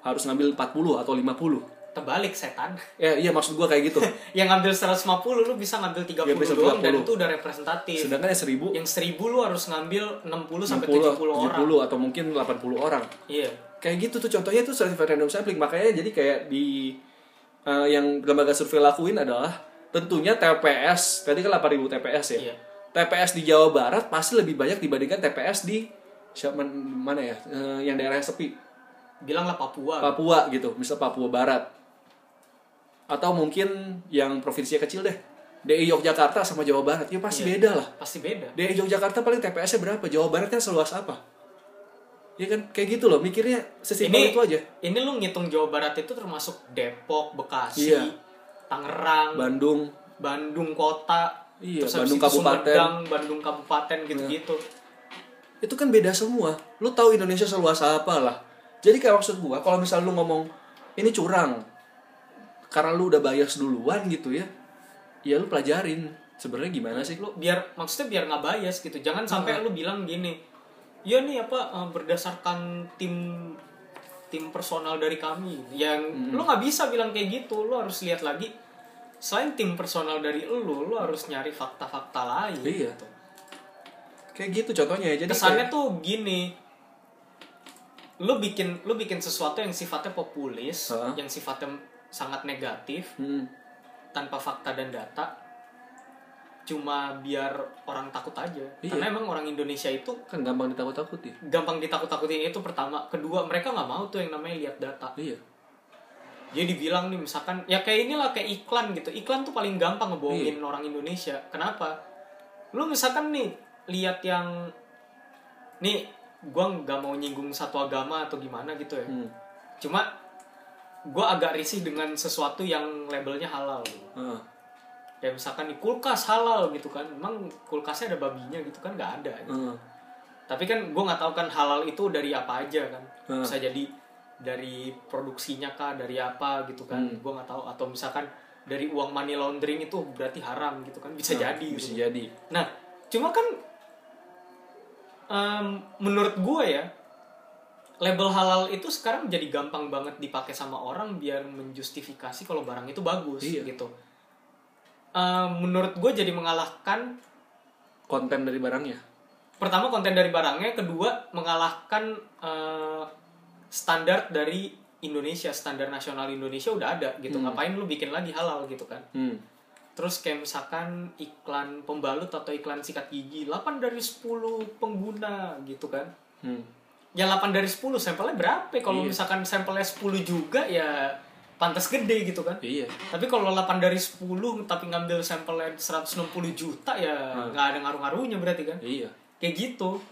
[SPEAKER 2] harus ngambil 40 atau 50
[SPEAKER 1] terbalik setan.
[SPEAKER 2] Ya iya maksud gua kayak gitu. [LAUGHS]
[SPEAKER 1] Yang ngambil 150 lu bisa ngambil 30
[SPEAKER 2] Ya, bisa
[SPEAKER 1] doang dan
[SPEAKER 2] 30.
[SPEAKER 1] itu udah representatif.
[SPEAKER 2] Sedangkan yang 1000
[SPEAKER 1] yang 1000 lu harus ngambil 60 sampai
[SPEAKER 2] 60
[SPEAKER 1] 70 orang.
[SPEAKER 2] 70 atau mungkin 80 orang.
[SPEAKER 1] Iya.
[SPEAKER 2] Kayak gitu tuh contohnya tuh certified random sampling. Makanya jadi kayak di eh, yang lembaga survei lakuin adalah tentunya TPS tadi kan 8000 TPS ya?
[SPEAKER 1] Iya.
[SPEAKER 2] TPS di Jawa Barat pasti lebih banyak dibandingkan TPS di siapa mana ya? Eh, yang daerah sepi.
[SPEAKER 1] Bilanglah Papua.
[SPEAKER 2] Papua gitu misal Papua Barat atau mungkin yang provinsi kecil deh. DI Yogyakarta sama Jawa Barat. Ya pasti
[SPEAKER 1] Iya.
[SPEAKER 2] beda lah.
[SPEAKER 1] Pasti beda.
[SPEAKER 2] DI Yogyakarta paling TPS-nya berapa? Jawa Barat kan seluas apa? Ya kan? Kayak gitu loh. Mikirnya sesimpel itu aja.
[SPEAKER 1] ini lu ngitung Jawa Barat itu termasuk Depok Bekasi
[SPEAKER 2] Iya.
[SPEAKER 1] Tangerang
[SPEAKER 2] Bandung.
[SPEAKER 1] Bandung kota
[SPEAKER 2] Iya,
[SPEAKER 1] terus
[SPEAKER 2] Bandung
[SPEAKER 1] itu
[SPEAKER 2] Kabupaten.
[SPEAKER 1] Sumedang Bandung Kabupaten gitu-gitu.
[SPEAKER 2] Itu kan beda semua. Lu tahu Indonesia seluas apa lah. Jadi kayak maksud gua kalau misal lu ngomong ini curang karena lu udah bias duluan gitu ya ya lu pelajarin. Sebenarnya gimana sih?
[SPEAKER 1] Lu biar maksudnya biar nggak bias gitu. Jangan sampai lu bilang gini ya nih apa eh, berdasarkan tim tim personal dari kami. Yang lu nggak bisa bilang kayak gitu. Lu harus lihat lagi selain tim personal dari lu lu harus nyari fakta-fakta lain
[SPEAKER 2] Iya.
[SPEAKER 1] gitu.
[SPEAKER 2] kayak gitu contohnya. Ya jadi
[SPEAKER 1] kesannya
[SPEAKER 2] kayak-
[SPEAKER 1] tuh gini lu bikin lu bikin sesuatu yang sifatnya populis
[SPEAKER 2] Heeh.
[SPEAKER 1] yang sifatnya sangat negatif
[SPEAKER 2] Hmm,
[SPEAKER 1] tanpa fakta dan data cuma biar orang takut aja.
[SPEAKER 2] Iya.
[SPEAKER 1] karena emang orang Indonesia itu
[SPEAKER 2] kan gampang ditakut-takuti.
[SPEAKER 1] gampang ditakut-takutin itu pertama. Kedua mereka nggak mau tuh yang namanya lihat data.
[SPEAKER 2] Iya.
[SPEAKER 1] Jadi dibilang nih misalkan ya kayak inilah kayak iklan gitu. Iklan tuh paling gampang ngebohongin
[SPEAKER 2] Iya.
[SPEAKER 1] orang Indonesia. Kenapa? Lu misalkan nih lihat yang nih gua nggak mau nyinggung satu agama atau gimana gitu ya.
[SPEAKER 2] Hmm,
[SPEAKER 1] cuma gua agak risih dengan sesuatu yang labelnya halal gitu.
[SPEAKER 2] heeh.
[SPEAKER 1] kayak misalkan nih kulkas halal gitu kan emang kulkasnya ada babinya gitu kan nggak ada gitu.
[SPEAKER 2] heeh.
[SPEAKER 1] tapi kan gue nggak tahu kan halal itu dari apa aja kan
[SPEAKER 2] Hmm.
[SPEAKER 1] bisa jadi dari produksinya kah dari apa gitu kan
[SPEAKER 2] Hmm.
[SPEAKER 1] gue nggak tahu atau misalkan dari uang money laundering itu berarti haram gitu kan bisa
[SPEAKER 2] Nah,
[SPEAKER 1] jadi
[SPEAKER 2] bisa
[SPEAKER 1] gitu.
[SPEAKER 2] jadi
[SPEAKER 1] nah cuma kan em, menurut gue ya label halal itu sekarang jadi gampang banget dipakai sama orang biar menjustifikasi kalau barang itu bagus
[SPEAKER 2] Iya.
[SPEAKER 1] gitu Em, menurut gue jadi mengalahkan
[SPEAKER 2] konten dari barangnya
[SPEAKER 1] pertama konten dari barangnya kedua mengalahkan eh, standar dari Indonesia standar nasional Indonesia udah ada gitu
[SPEAKER 2] Hmm.
[SPEAKER 1] ngapain lu bikin lagi halal gitu kan
[SPEAKER 2] hmm.
[SPEAKER 1] terus kayak misalkan iklan pembalut atau iklan sikat gigi 8 dari 10 pengguna gitu kan
[SPEAKER 2] Hmm.
[SPEAKER 1] Ya 8 dari 10 sampelnya berapa? Kalau
[SPEAKER 2] Iya.
[SPEAKER 1] misalkan sampelnya 10 juga ya pantas gede gitu kan.
[SPEAKER 2] Iya.
[SPEAKER 1] Tapi kalau 8 dari 10 tapi ngambil sampelnya 160 juta ya
[SPEAKER 2] Hmm.
[SPEAKER 1] nggak ada ngaruh-ngaruhnya berarti kan.
[SPEAKER 2] Iya.
[SPEAKER 1] Kayak gitu.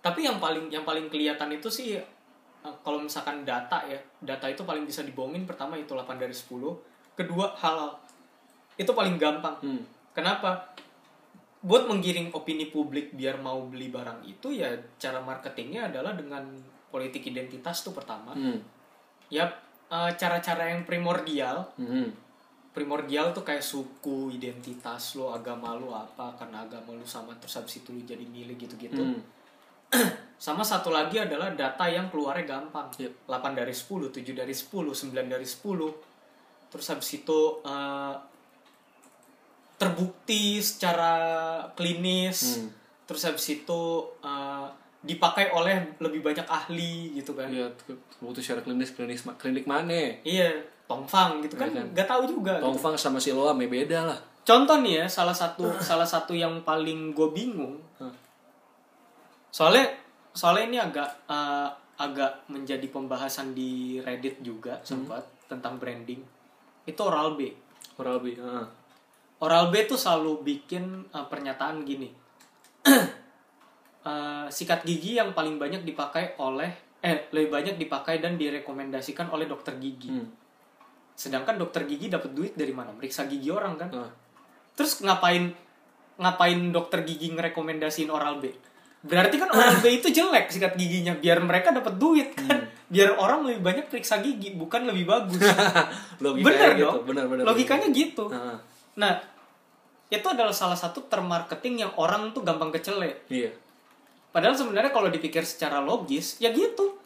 [SPEAKER 1] Tapi yang paling yang paling kelihatan itu sih eh, kalau misalkan data ya data itu paling bisa dibohongin pertama itu 8 dari 10 kedua halal. Itu paling gampang.
[SPEAKER 2] Hmm.
[SPEAKER 1] kenapa buat menggiring opini publik biar mau beli barang itu ya cara marketingnya adalah dengan politik identitas tuh pertama
[SPEAKER 2] Hmm.
[SPEAKER 1] ya cara-cara yang primordial
[SPEAKER 2] Hmm.
[SPEAKER 1] primordial tuh kayak suku identitas lo agama lo apa karena agama lo sama terus habis itu lo jadi milik gitu-gitu
[SPEAKER 2] Hmm. [CLEARS THROAT]
[SPEAKER 1] sama satu lagi adalah data yang keluarnya gampang
[SPEAKER 2] Yep.
[SPEAKER 1] 8 dari 10 7 dari 10 9 dari 10 terus habis itu eh, terbukti secara klinis
[SPEAKER 2] Hmm.
[SPEAKER 1] terus habis itu eh, dipakai oleh lebih banyak ahli gitu kan
[SPEAKER 2] Iya, butuh secara klinis klinis klinik mana?
[SPEAKER 1] iya tongfang gitu kan
[SPEAKER 2] Iya kan.
[SPEAKER 1] nggak tahu juga gitu.
[SPEAKER 2] Tongfang sama Siloam ya beda lah.
[SPEAKER 1] contoh nih ya salah satu [LAUGHS] salah satu yang paling gue bingung soalnya soalnya ini agak eh, agak menjadi pembahasan di Reddit juga sempat tentang branding itu Oral B
[SPEAKER 2] Oral B. heeh.
[SPEAKER 1] Oral B tuh selalu bikin eh, pernyataan gini [CLEARS THROAT] Eh, sikat gigi yang paling banyak dipakai oleh eh lebih banyak dipakai dan direkomendasikan oleh dokter gigi
[SPEAKER 2] Hmm.
[SPEAKER 1] sedangkan dokter gigi dapat duit dari mana meriksa gigi orang kan
[SPEAKER 2] Nah,
[SPEAKER 1] Terus ngapain ngapain dokter gigi ngerekomendasiin oral B? Berarti kan oral B [CLEARS THROAT] itu jelek sikat giginya biar mereka dapat duit kan. Biar orang lebih banyak periksa gigi bukan lebih bagus. [LAUGHS]
[SPEAKER 2] logikanya
[SPEAKER 1] bener
[SPEAKER 2] gitu.
[SPEAKER 1] dong.
[SPEAKER 2] Benar benar.
[SPEAKER 1] Logikanya gitu.
[SPEAKER 2] Heeh.
[SPEAKER 1] Nah, itu adalah salah satu term marketing yang orang tuh gampang kecele.
[SPEAKER 2] Iya.
[SPEAKER 1] Padahal sebenarnya kalau dipikir secara logis, ya gitu.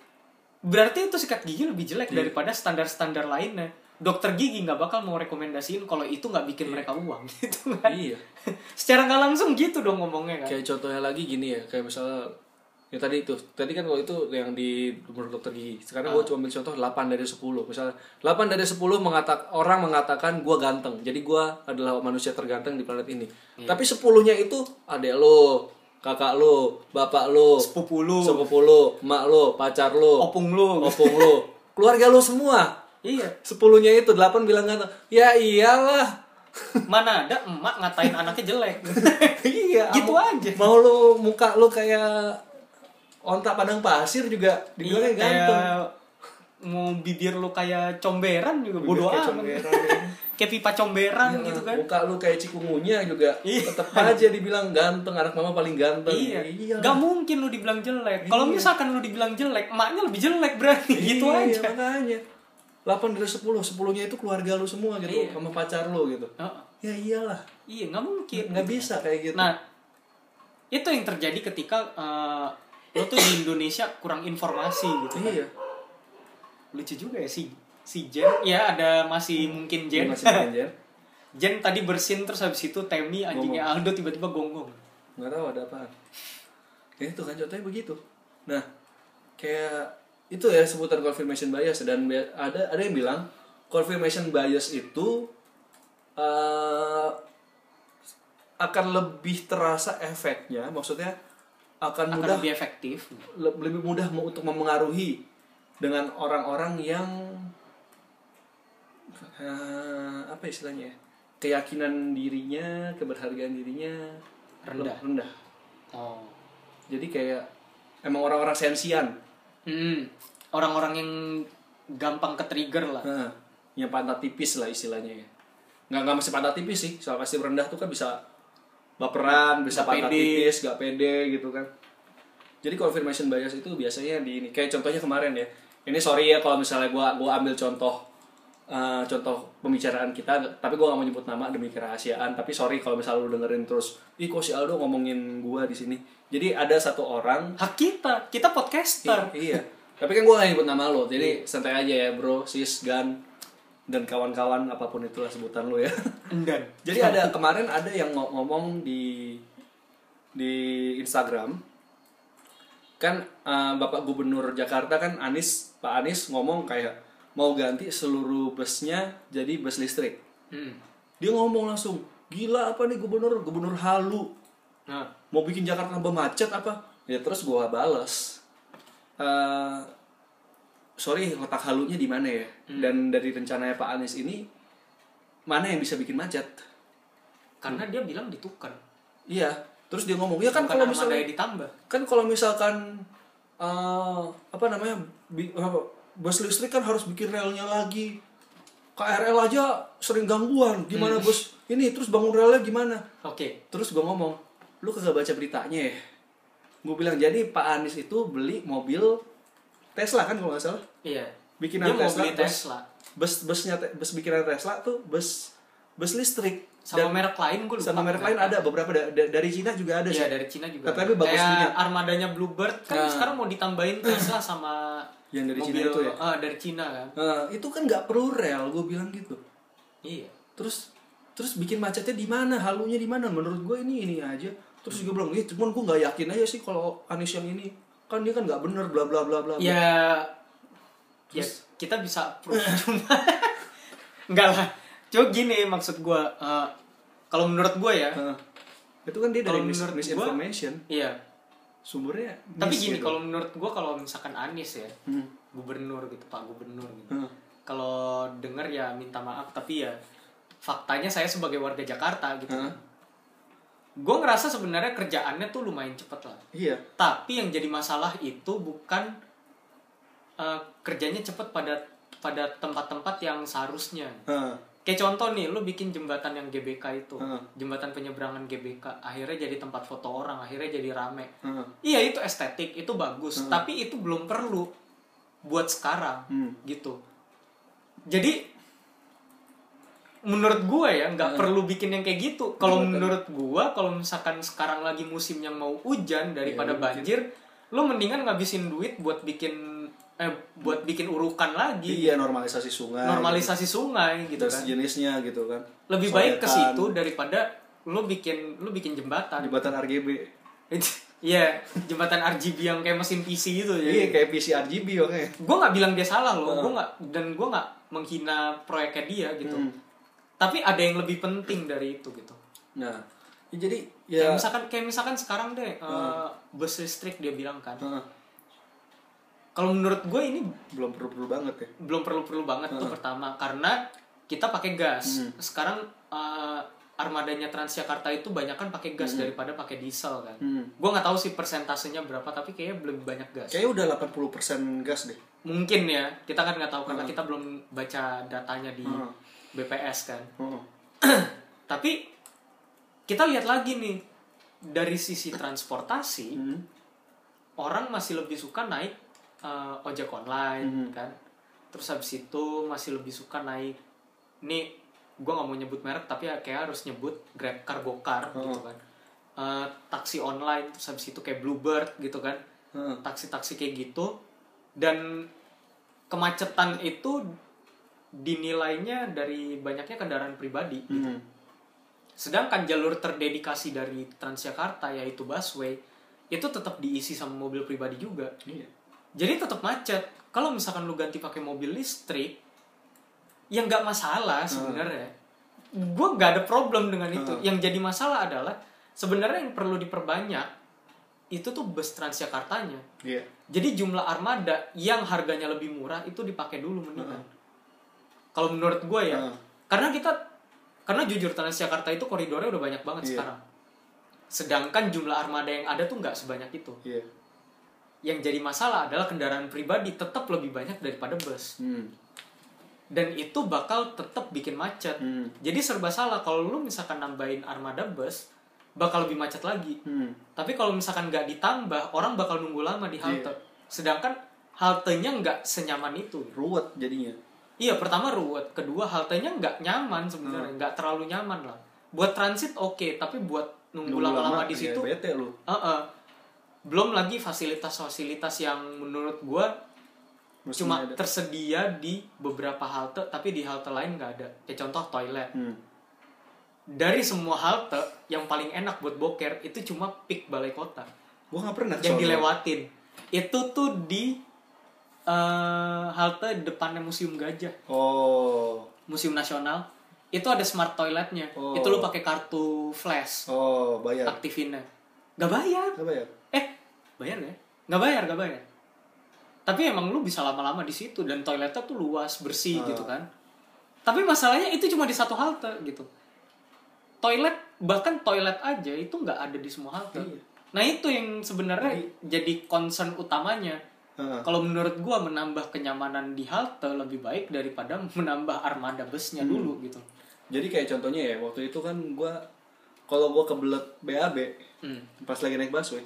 [SPEAKER 1] Berarti itu sikat gigi lebih jelek
[SPEAKER 2] Iya.
[SPEAKER 1] daripada standar-standar lainnya. Dokter gigi nggak bakal mau rekomendasiin kalau itu nggak bikin mereka uang [LAUGHS] gitu kan.
[SPEAKER 2] Iya.
[SPEAKER 1] Secara nggak langsung gitu dong ngomongnya kan.
[SPEAKER 2] Kayak contohnya lagi gini ya, kayak misalnya yang tadi itu, tadi kan kalau itu yang di menurut dokter gigi. Sekarang gue cuma ambil contoh 8 dari 10. Misalnya 8 dari 10 mengatak orang mengatakan gue ganteng. Jadi gue adalah manusia terganteng di planet ini. Tapi 10-nya itu adek lo, kakak lo, bapak lo,
[SPEAKER 1] Sepupu lu,
[SPEAKER 2] sepupu lo, emak lo, pacar lo,
[SPEAKER 1] opung lu.
[SPEAKER 2] opung lo, [LAUGHS] keluarga lo semua.
[SPEAKER 1] Iya.
[SPEAKER 2] Sepuluhnya itu delapan bilang ganteng. Ya iyalah. [LAUGHS]
[SPEAKER 1] Mana ada emak ngatain anaknya jelek.
[SPEAKER 2] iya.
[SPEAKER 1] gitu aja.
[SPEAKER 2] Mau lu muka lu kayak ontak padang pasir juga dibilangnya
[SPEAKER 1] Iya,
[SPEAKER 2] ganteng.
[SPEAKER 1] kayak mau bibir lu kayak comberan juga bodo amat.
[SPEAKER 2] comberan, ya. [LAUGHS]
[SPEAKER 1] kayak pipa comberan
[SPEAKER 2] Iya,
[SPEAKER 1] gitu kan.
[SPEAKER 2] Muka lu kayak cikungunya juga
[SPEAKER 1] Iya.
[SPEAKER 2] tetap aja dibilang ganteng, anak mama paling ganteng.
[SPEAKER 1] Iya. Gak mungkin lu dibilang jelek. Kalau
[SPEAKER 2] Iya.
[SPEAKER 1] misalkan lu dibilang jelek, emaknya lebih jelek berarti. gitu
[SPEAKER 2] Iya,
[SPEAKER 1] aja.
[SPEAKER 2] makanya. 8 dari 10, 10-nya itu keluarga lu semua gitu,
[SPEAKER 1] Iya.
[SPEAKER 2] sama pacar lu gitu.
[SPEAKER 1] Heeh.
[SPEAKER 2] Ya iyalah.
[SPEAKER 1] Iya, nggak mungkin.
[SPEAKER 2] Nggak bisa kayak gitu.
[SPEAKER 1] Nah, itu yang terjadi ketika eh, lo tuh di Indonesia kurang informasi gitu. kan.
[SPEAKER 2] iya.
[SPEAKER 1] Lucu juga ya si si Jen. Ya ada masih mungkin Jen.
[SPEAKER 2] Masih pengen [LAUGHS]
[SPEAKER 1] Jen tadi bersin terus habis itu Temi anjingnya Aldo tiba-tiba gonggong.
[SPEAKER 2] nggak tahu ada apaan ya itu kan contohnya begitu nah kayak itu ya sebutan confirmation bias dan ada ada yang bilang confirmation bias itu eh, akan lebih terasa efeknya maksudnya akan
[SPEAKER 1] Akan
[SPEAKER 2] mudah
[SPEAKER 1] lebih efektif.
[SPEAKER 2] le- lebih mudah mu- untuk memengaruhi dengan orang-orang yang eh, apa istilahnya ya? keyakinan dirinya keberhargaan dirinya
[SPEAKER 1] Rendah.
[SPEAKER 2] rendah
[SPEAKER 1] Oh.
[SPEAKER 2] jadi kayak emang orang-orang sensian
[SPEAKER 1] Hmm. Orang-orang yang gampang ke trigger lah.
[SPEAKER 2] nah, yang pantat tipis lah istilahnya ya nggak nggak mesti pantat tipis sih soal pasti rendah tuh kan bisa baperan bisa pantat
[SPEAKER 1] pede.
[SPEAKER 2] tipis nggak pede gitu kan. Jadi confirmation bias itu biasanya di ini. Kayak contohnya kemarin ya. Ini sorry ya kalau misalnya gua gua ambil contoh eh, contoh pembicaraan kita tapi gua nggak mau nyebut nama demi kerahasiaan. Tapi sorry kalau misalnya lu dengerin terus ih kok si Aldo ngomongin gua di sini? Jadi ada satu orang
[SPEAKER 1] Hak kita, kita podcaster.
[SPEAKER 2] iya tapi kan gua nggak nyebut nama lo. Jadi santai aja ya bro. Sis gan dan kawan-kawan apa pun itulah sebutan lu ya [LAUGHS]
[SPEAKER 1] Dan
[SPEAKER 2] jadi ada kemarin ada yang ngo- ngomong di di Instagram kan eh, Bapak Gubernur Jakarta kan Anies Pak Anies ngomong kayak mau ganti seluruh busnya jadi bus listrik.
[SPEAKER 1] Hmm.
[SPEAKER 2] Dia ngomong langsung, gila apa nih gubernur gubernur halu
[SPEAKER 1] Nah,
[SPEAKER 2] mau bikin Jakarta tambah macet apa? Ya terus gua bales. eh sorry letak halunya di mana ya? Dan dari rencananya Pak Anies ini mana yang bisa bikin macet?
[SPEAKER 1] karena dia bilang ditukar.
[SPEAKER 2] Iya. Terus dia ngomong, ya kan kalau misalnya
[SPEAKER 1] ditambah.
[SPEAKER 2] kan kalau misalkan eh, apa namanya bi- apa, bus listrik kan harus bikin relnya lagi KRL aja sering gangguan gimana bos ini terus bangun relnya gimana
[SPEAKER 1] Oke.
[SPEAKER 2] terus gue ngomong lu kagak baca beritanya ya gue bilang jadi Pak Anies itu beli mobil Tesla kan kalau nggak salah
[SPEAKER 1] Iya.
[SPEAKER 2] bikinan
[SPEAKER 1] Dia mau
[SPEAKER 2] Tesla,
[SPEAKER 1] beli
[SPEAKER 2] bus-
[SPEAKER 1] Tesla.
[SPEAKER 2] bus busnya bus bikinan Tesla tuh bus bus listrik
[SPEAKER 1] Sama
[SPEAKER 2] Dan
[SPEAKER 1] merek lain gue lupa.
[SPEAKER 2] sama merek lain ada beberapa da- da- dari Cina juga ada
[SPEAKER 1] Iya
[SPEAKER 2] sih
[SPEAKER 1] dari Cina juga.
[SPEAKER 2] Tapi bagus
[SPEAKER 1] Kayak
[SPEAKER 2] punya.
[SPEAKER 1] armadanya Bluebird kan
[SPEAKER 2] Nah.
[SPEAKER 1] sekarang mau ditambahin Tesla sama
[SPEAKER 2] Yang dari
[SPEAKER 1] mobil,
[SPEAKER 2] Cina itu ya?
[SPEAKER 1] ah, dari Cina kan.
[SPEAKER 2] Nah, itu kan nggak perlu rel gue bilang gitu
[SPEAKER 1] Iya.
[SPEAKER 2] terus terus bikin macetnya di mana halunya di mana menurut gue ini ini aja terus gue bilang iya cuman gue nggak yakin aja sih kalau Anies yang ini kan dia kan nggak bener bla bla bla bla bla."
[SPEAKER 1] Ya ya kita bisa proof [LAUGHS] cuma enggak lah. Cuma gini maksud gua eh, kalau menurut gua ya,
[SPEAKER 2] Nah, itu kan dia dari mis
[SPEAKER 1] menurut gua-
[SPEAKER 2] misinformation
[SPEAKER 1] iya.
[SPEAKER 2] sumbernya
[SPEAKER 1] Tapi gini
[SPEAKER 2] gitu.
[SPEAKER 1] kalau menurut gua kalau misalkan Anies ya,
[SPEAKER 2] Hmm.
[SPEAKER 1] gubernur gitu, Pak Gubernur gitu.
[SPEAKER 2] Hmm.
[SPEAKER 1] Kalau denger ya minta maaf tapi ya faktanya saya sebagai warga Jakarta gitu.
[SPEAKER 2] Hah?
[SPEAKER 1] Gue ngerasa sebenarnya kerjaannya tuh lumayan cepet lah.
[SPEAKER 2] iya
[SPEAKER 1] Tapi yang jadi masalah itu bukan eh, kerjanya cepet pada pada tempat-tempat yang seharusnya.
[SPEAKER 2] Hah.
[SPEAKER 1] Kayak contoh nih, lu bikin jembatan yang GBK itu,
[SPEAKER 2] Hmm.
[SPEAKER 1] jembatan penyeberangan GBK, akhirnya jadi tempat foto orang, akhirnya jadi rame.
[SPEAKER 2] Hah.
[SPEAKER 1] Iya itu estetik, itu bagus, tapi itu belum perlu buat sekarang,
[SPEAKER 2] Hmm.
[SPEAKER 1] gitu. Jadi menurut gua ya nggak perlu bikin yang kayak gitu. Kalau menurut gua, kalau misalkan sekarang lagi musim yang mau hujan daripada
[SPEAKER 2] mungkin.
[SPEAKER 1] banjir, lu mendingan ngabisin duit buat bikin eh buat bikin urukan lagi,
[SPEAKER 2] iya normalisasi sungai
[SPEAKER 1] normalisasi sungai
[SPEAKER 2] gitu,
[SPEAKER 1] gitu
[SPEAKER 2] dan
[SPEAKER 1] kan.
[SPEAKER 2] sejenisnya gitu kan
[SPEAKER 1] Lebih baik ke situ daripada lu bikin lu bikin jembatan.
[SPEAKER 2] jembatan RGB
[SPEAKER 1] Iya, jembatan RGB yang kayak mesin PC gitu ya.
[SPEAKER 2] iya kayak PC RGB oke
[SPEAKER 1] gue nggak bilang dia salah loh
[SPEAKER 2] Heeh.
[SPEAKER 1] gue nggak dan gue nggak menghina proyeknya dia gitu
[SPEAKER 2] Hmm.
[SPEAKER 1] Tapi ada yang lebih penting dari itu gitu.
[SPEAKER 2] Nah ya jadi
[SPEAKER 1] kayak
[SPEAKER 2] ya
[SPEAKER 1] misalkan kayak misalkan sekarang deh eh, bus listrik dia bilang kan.
[SPEAKER 2] Heeh.
[SPEAKER 1] kalau menurut gue ini
[SPEAKER 2] belum perlu perlu banget ya.
[SPEAKER 1] belum perlu perlu banget tuh pertama karena kita pakai gas.
[SPEAKER 2] Hmm.
[SPEAKER 1] sekarang eh, armadanya Transjakarta itu banyak kan pakai gas daripada pakai diesel kan.
[SPEAKER 2] Hmm.
[SPEAKER 1] gue nggak tahu sih persentasenya berapa tapi kayaknya lebih banyak gas.
[SPEAKER 2] Kayaknya udah 80% gas deh.
[SPEAKER 1] Mungkin ya kita kan nggak tahu karena kita belum baca datanya di
[SPEAKER 2] Hmm.
[SPEAKER 1] BPS kan
[SPEAKER 2] Heeh. [CLEARS THROAT]
[SPEAKER 1] tapi kita lihat lagi nih dari sisi transportasi
[SPEAKER 2] Hmm.
[SPEAKER 1] orang masih lebih suka naik eh, ojek online
[SPEAKER 2] Hmm.
[SPEAKER 1] kan terus habis itu masih lebih suka naik nih gue nggak mau nyebut merek tapi ya kayak harus nyebut grab car go car
[SPEAKER 2] Hmm.
[SPEAKER 1] gitu kan Eh, taksi online terus habis itu kayak bluebird gitu kan
[SPEAKER 2] Heeh.
[SPEAKER 1] taksi-taksi kayak gitu dan kemacetan itu dinilainya dari banyaknya kendaraan pribadi
[SPEAKER 2] Hmm.
[SPEAKER 1] sedangkan jalur terdedikasi dari Transjakarta yaitu busway itu tetap diisi sama mobil pribadi juga.
[SPEAKER 2] Iya.
[SPEAKER 1] Jadi tetap macet. Kalau misalkan lu ganti pakai mobil listrik ya nggak masalah sebenarnya. Gue nggak ada problem dengan itu.
[SPEAKER 2] Hmm.
[SPEAKER 1] yang jadi masalah adalah sebenarnya yang perlu diperbanyak itu tuh bus Transjakartanya.
[SPEAKER 2] Iya.
[SPEAKER 1] Jadi jumlah armada yang harganya lebih murah itu dipakai dulu mendingan. Kalau menurut gue ya,
[SPEAKER 2] Heeh.
[SPEAKER 1] karena kita karena jujur Transjakarta itu koridornya udah banyak banget
[SPEAKER 2] Iya.
[SPEAKER 1] sekarang. Sedangkan jumlah armada yang ada tuh nggak sebanyak itu.
[SPEAKER 2] iya
[SPEAKER 1] Yang jadi masalah adalah kendaraan pribadi tetap lebih banyak daripada bus.
[SPEAKER 2] Hmm.
[SPEAKER 1] Dan itu bakal tetap bikin macet.
[SPEAKER 2] Hmm.
[SPEAKER 1] Jadi serba salah kalau lu misalkan nambahin armada bus bakal lebih macet lagi.
[SPEAKER 2] Hmm.
[SPEAKER 1] Tapi kalau misalkan nggak ditambah, orang bakal nunggu lama di halte.
[SPEAKER 2] Iya.
[SPEAKER 1] Sedangkan haltenya nggak senyaman itu.
[SPEAKER 2] ruwet jadinya
[SPEAKER 1] Iya, pertama ruwet, kedua haltenya nggak nyaman
[SPEAKER 2] Hmm.
[SPEAKER 1] sebenarnya, nggak terlalu nyaman lah. Buat transit oke, tapi buat nunggu lama-lama
[SPEAKER 2] lama,
[SPEAKER 1] di
[SPEAKER 2] ya,
[SPEAKER 1] situ,
[SPEAKER 2] bete lu
[SPEAKER 1] uh-uh. belum lagi fasilitas-fasilitas yang menurut gua
[SPEAKER 2] Mestinya
[SPEAKER 1] cuma
[SPEAKER 2] ada.
[SPEAKER 1] tersedia di beberapa halte, tapi di halte lain nggak ada. Kayak contoh toilet.
[SPEAKER 2] Hmm.
[SPEAKER 1] Dari semua halte, yang paling enak buat boker itu cuma pik balai kota.
[SPEAKER 2] gua nggak pernah
[SPEAKER 1] yang
[SPEAKER 2] soalnya.
[SPEAKER 1] dilewatin itu tuh di eh, halte depannya museum gajah.
[SPEAKER 2] Oh.
[SPEAKER 1] Museum nasional. Itu ada smart toiletnya.
[SPEAKER 2] Oh.
[SPEAKER 1] itu lu pakai kartu flash.
[SPEAKER 2] Oh bayar.
[SPEAKER 1] Aktifinnya. Nggak bayar.
[SPEAKER 2] Bayar?
[SPEAKER 1] Eh bayar nggak ya? nggak bayar nggak bayar. Tapi emang lu bisa lama-lama di situ dan toiletnya tuh luas bersih
[SPEAKER 2] Ah.
[SPEAKER 1] gitu kan. Tapi masalahnya itu cuma di satu halte gitu. Toilet bahkan toilet aja itu nggak ada di semua halte.
[SPEAKER 2] Iya.
[SPEAKER 1] nah itu yang sebenarnya jadi concern utamanya
[SPEAKER 2] Heeh.
[SPEAKER 1] kalau menurut gua menambah kenyamanan di halte lebih baik daripada [LAUGHS] menambah armada busnya
[SPEAKER 2] Hmm.
[SPEAKER 1] dulu gitu
[SPEAKER 2] Jadi kayak contohnya ya, waktu itu kan gua kalau gua kebelet BAB
[SPEAKER 1] hmm.
[SPEAKER 2] pas lagi naik busway.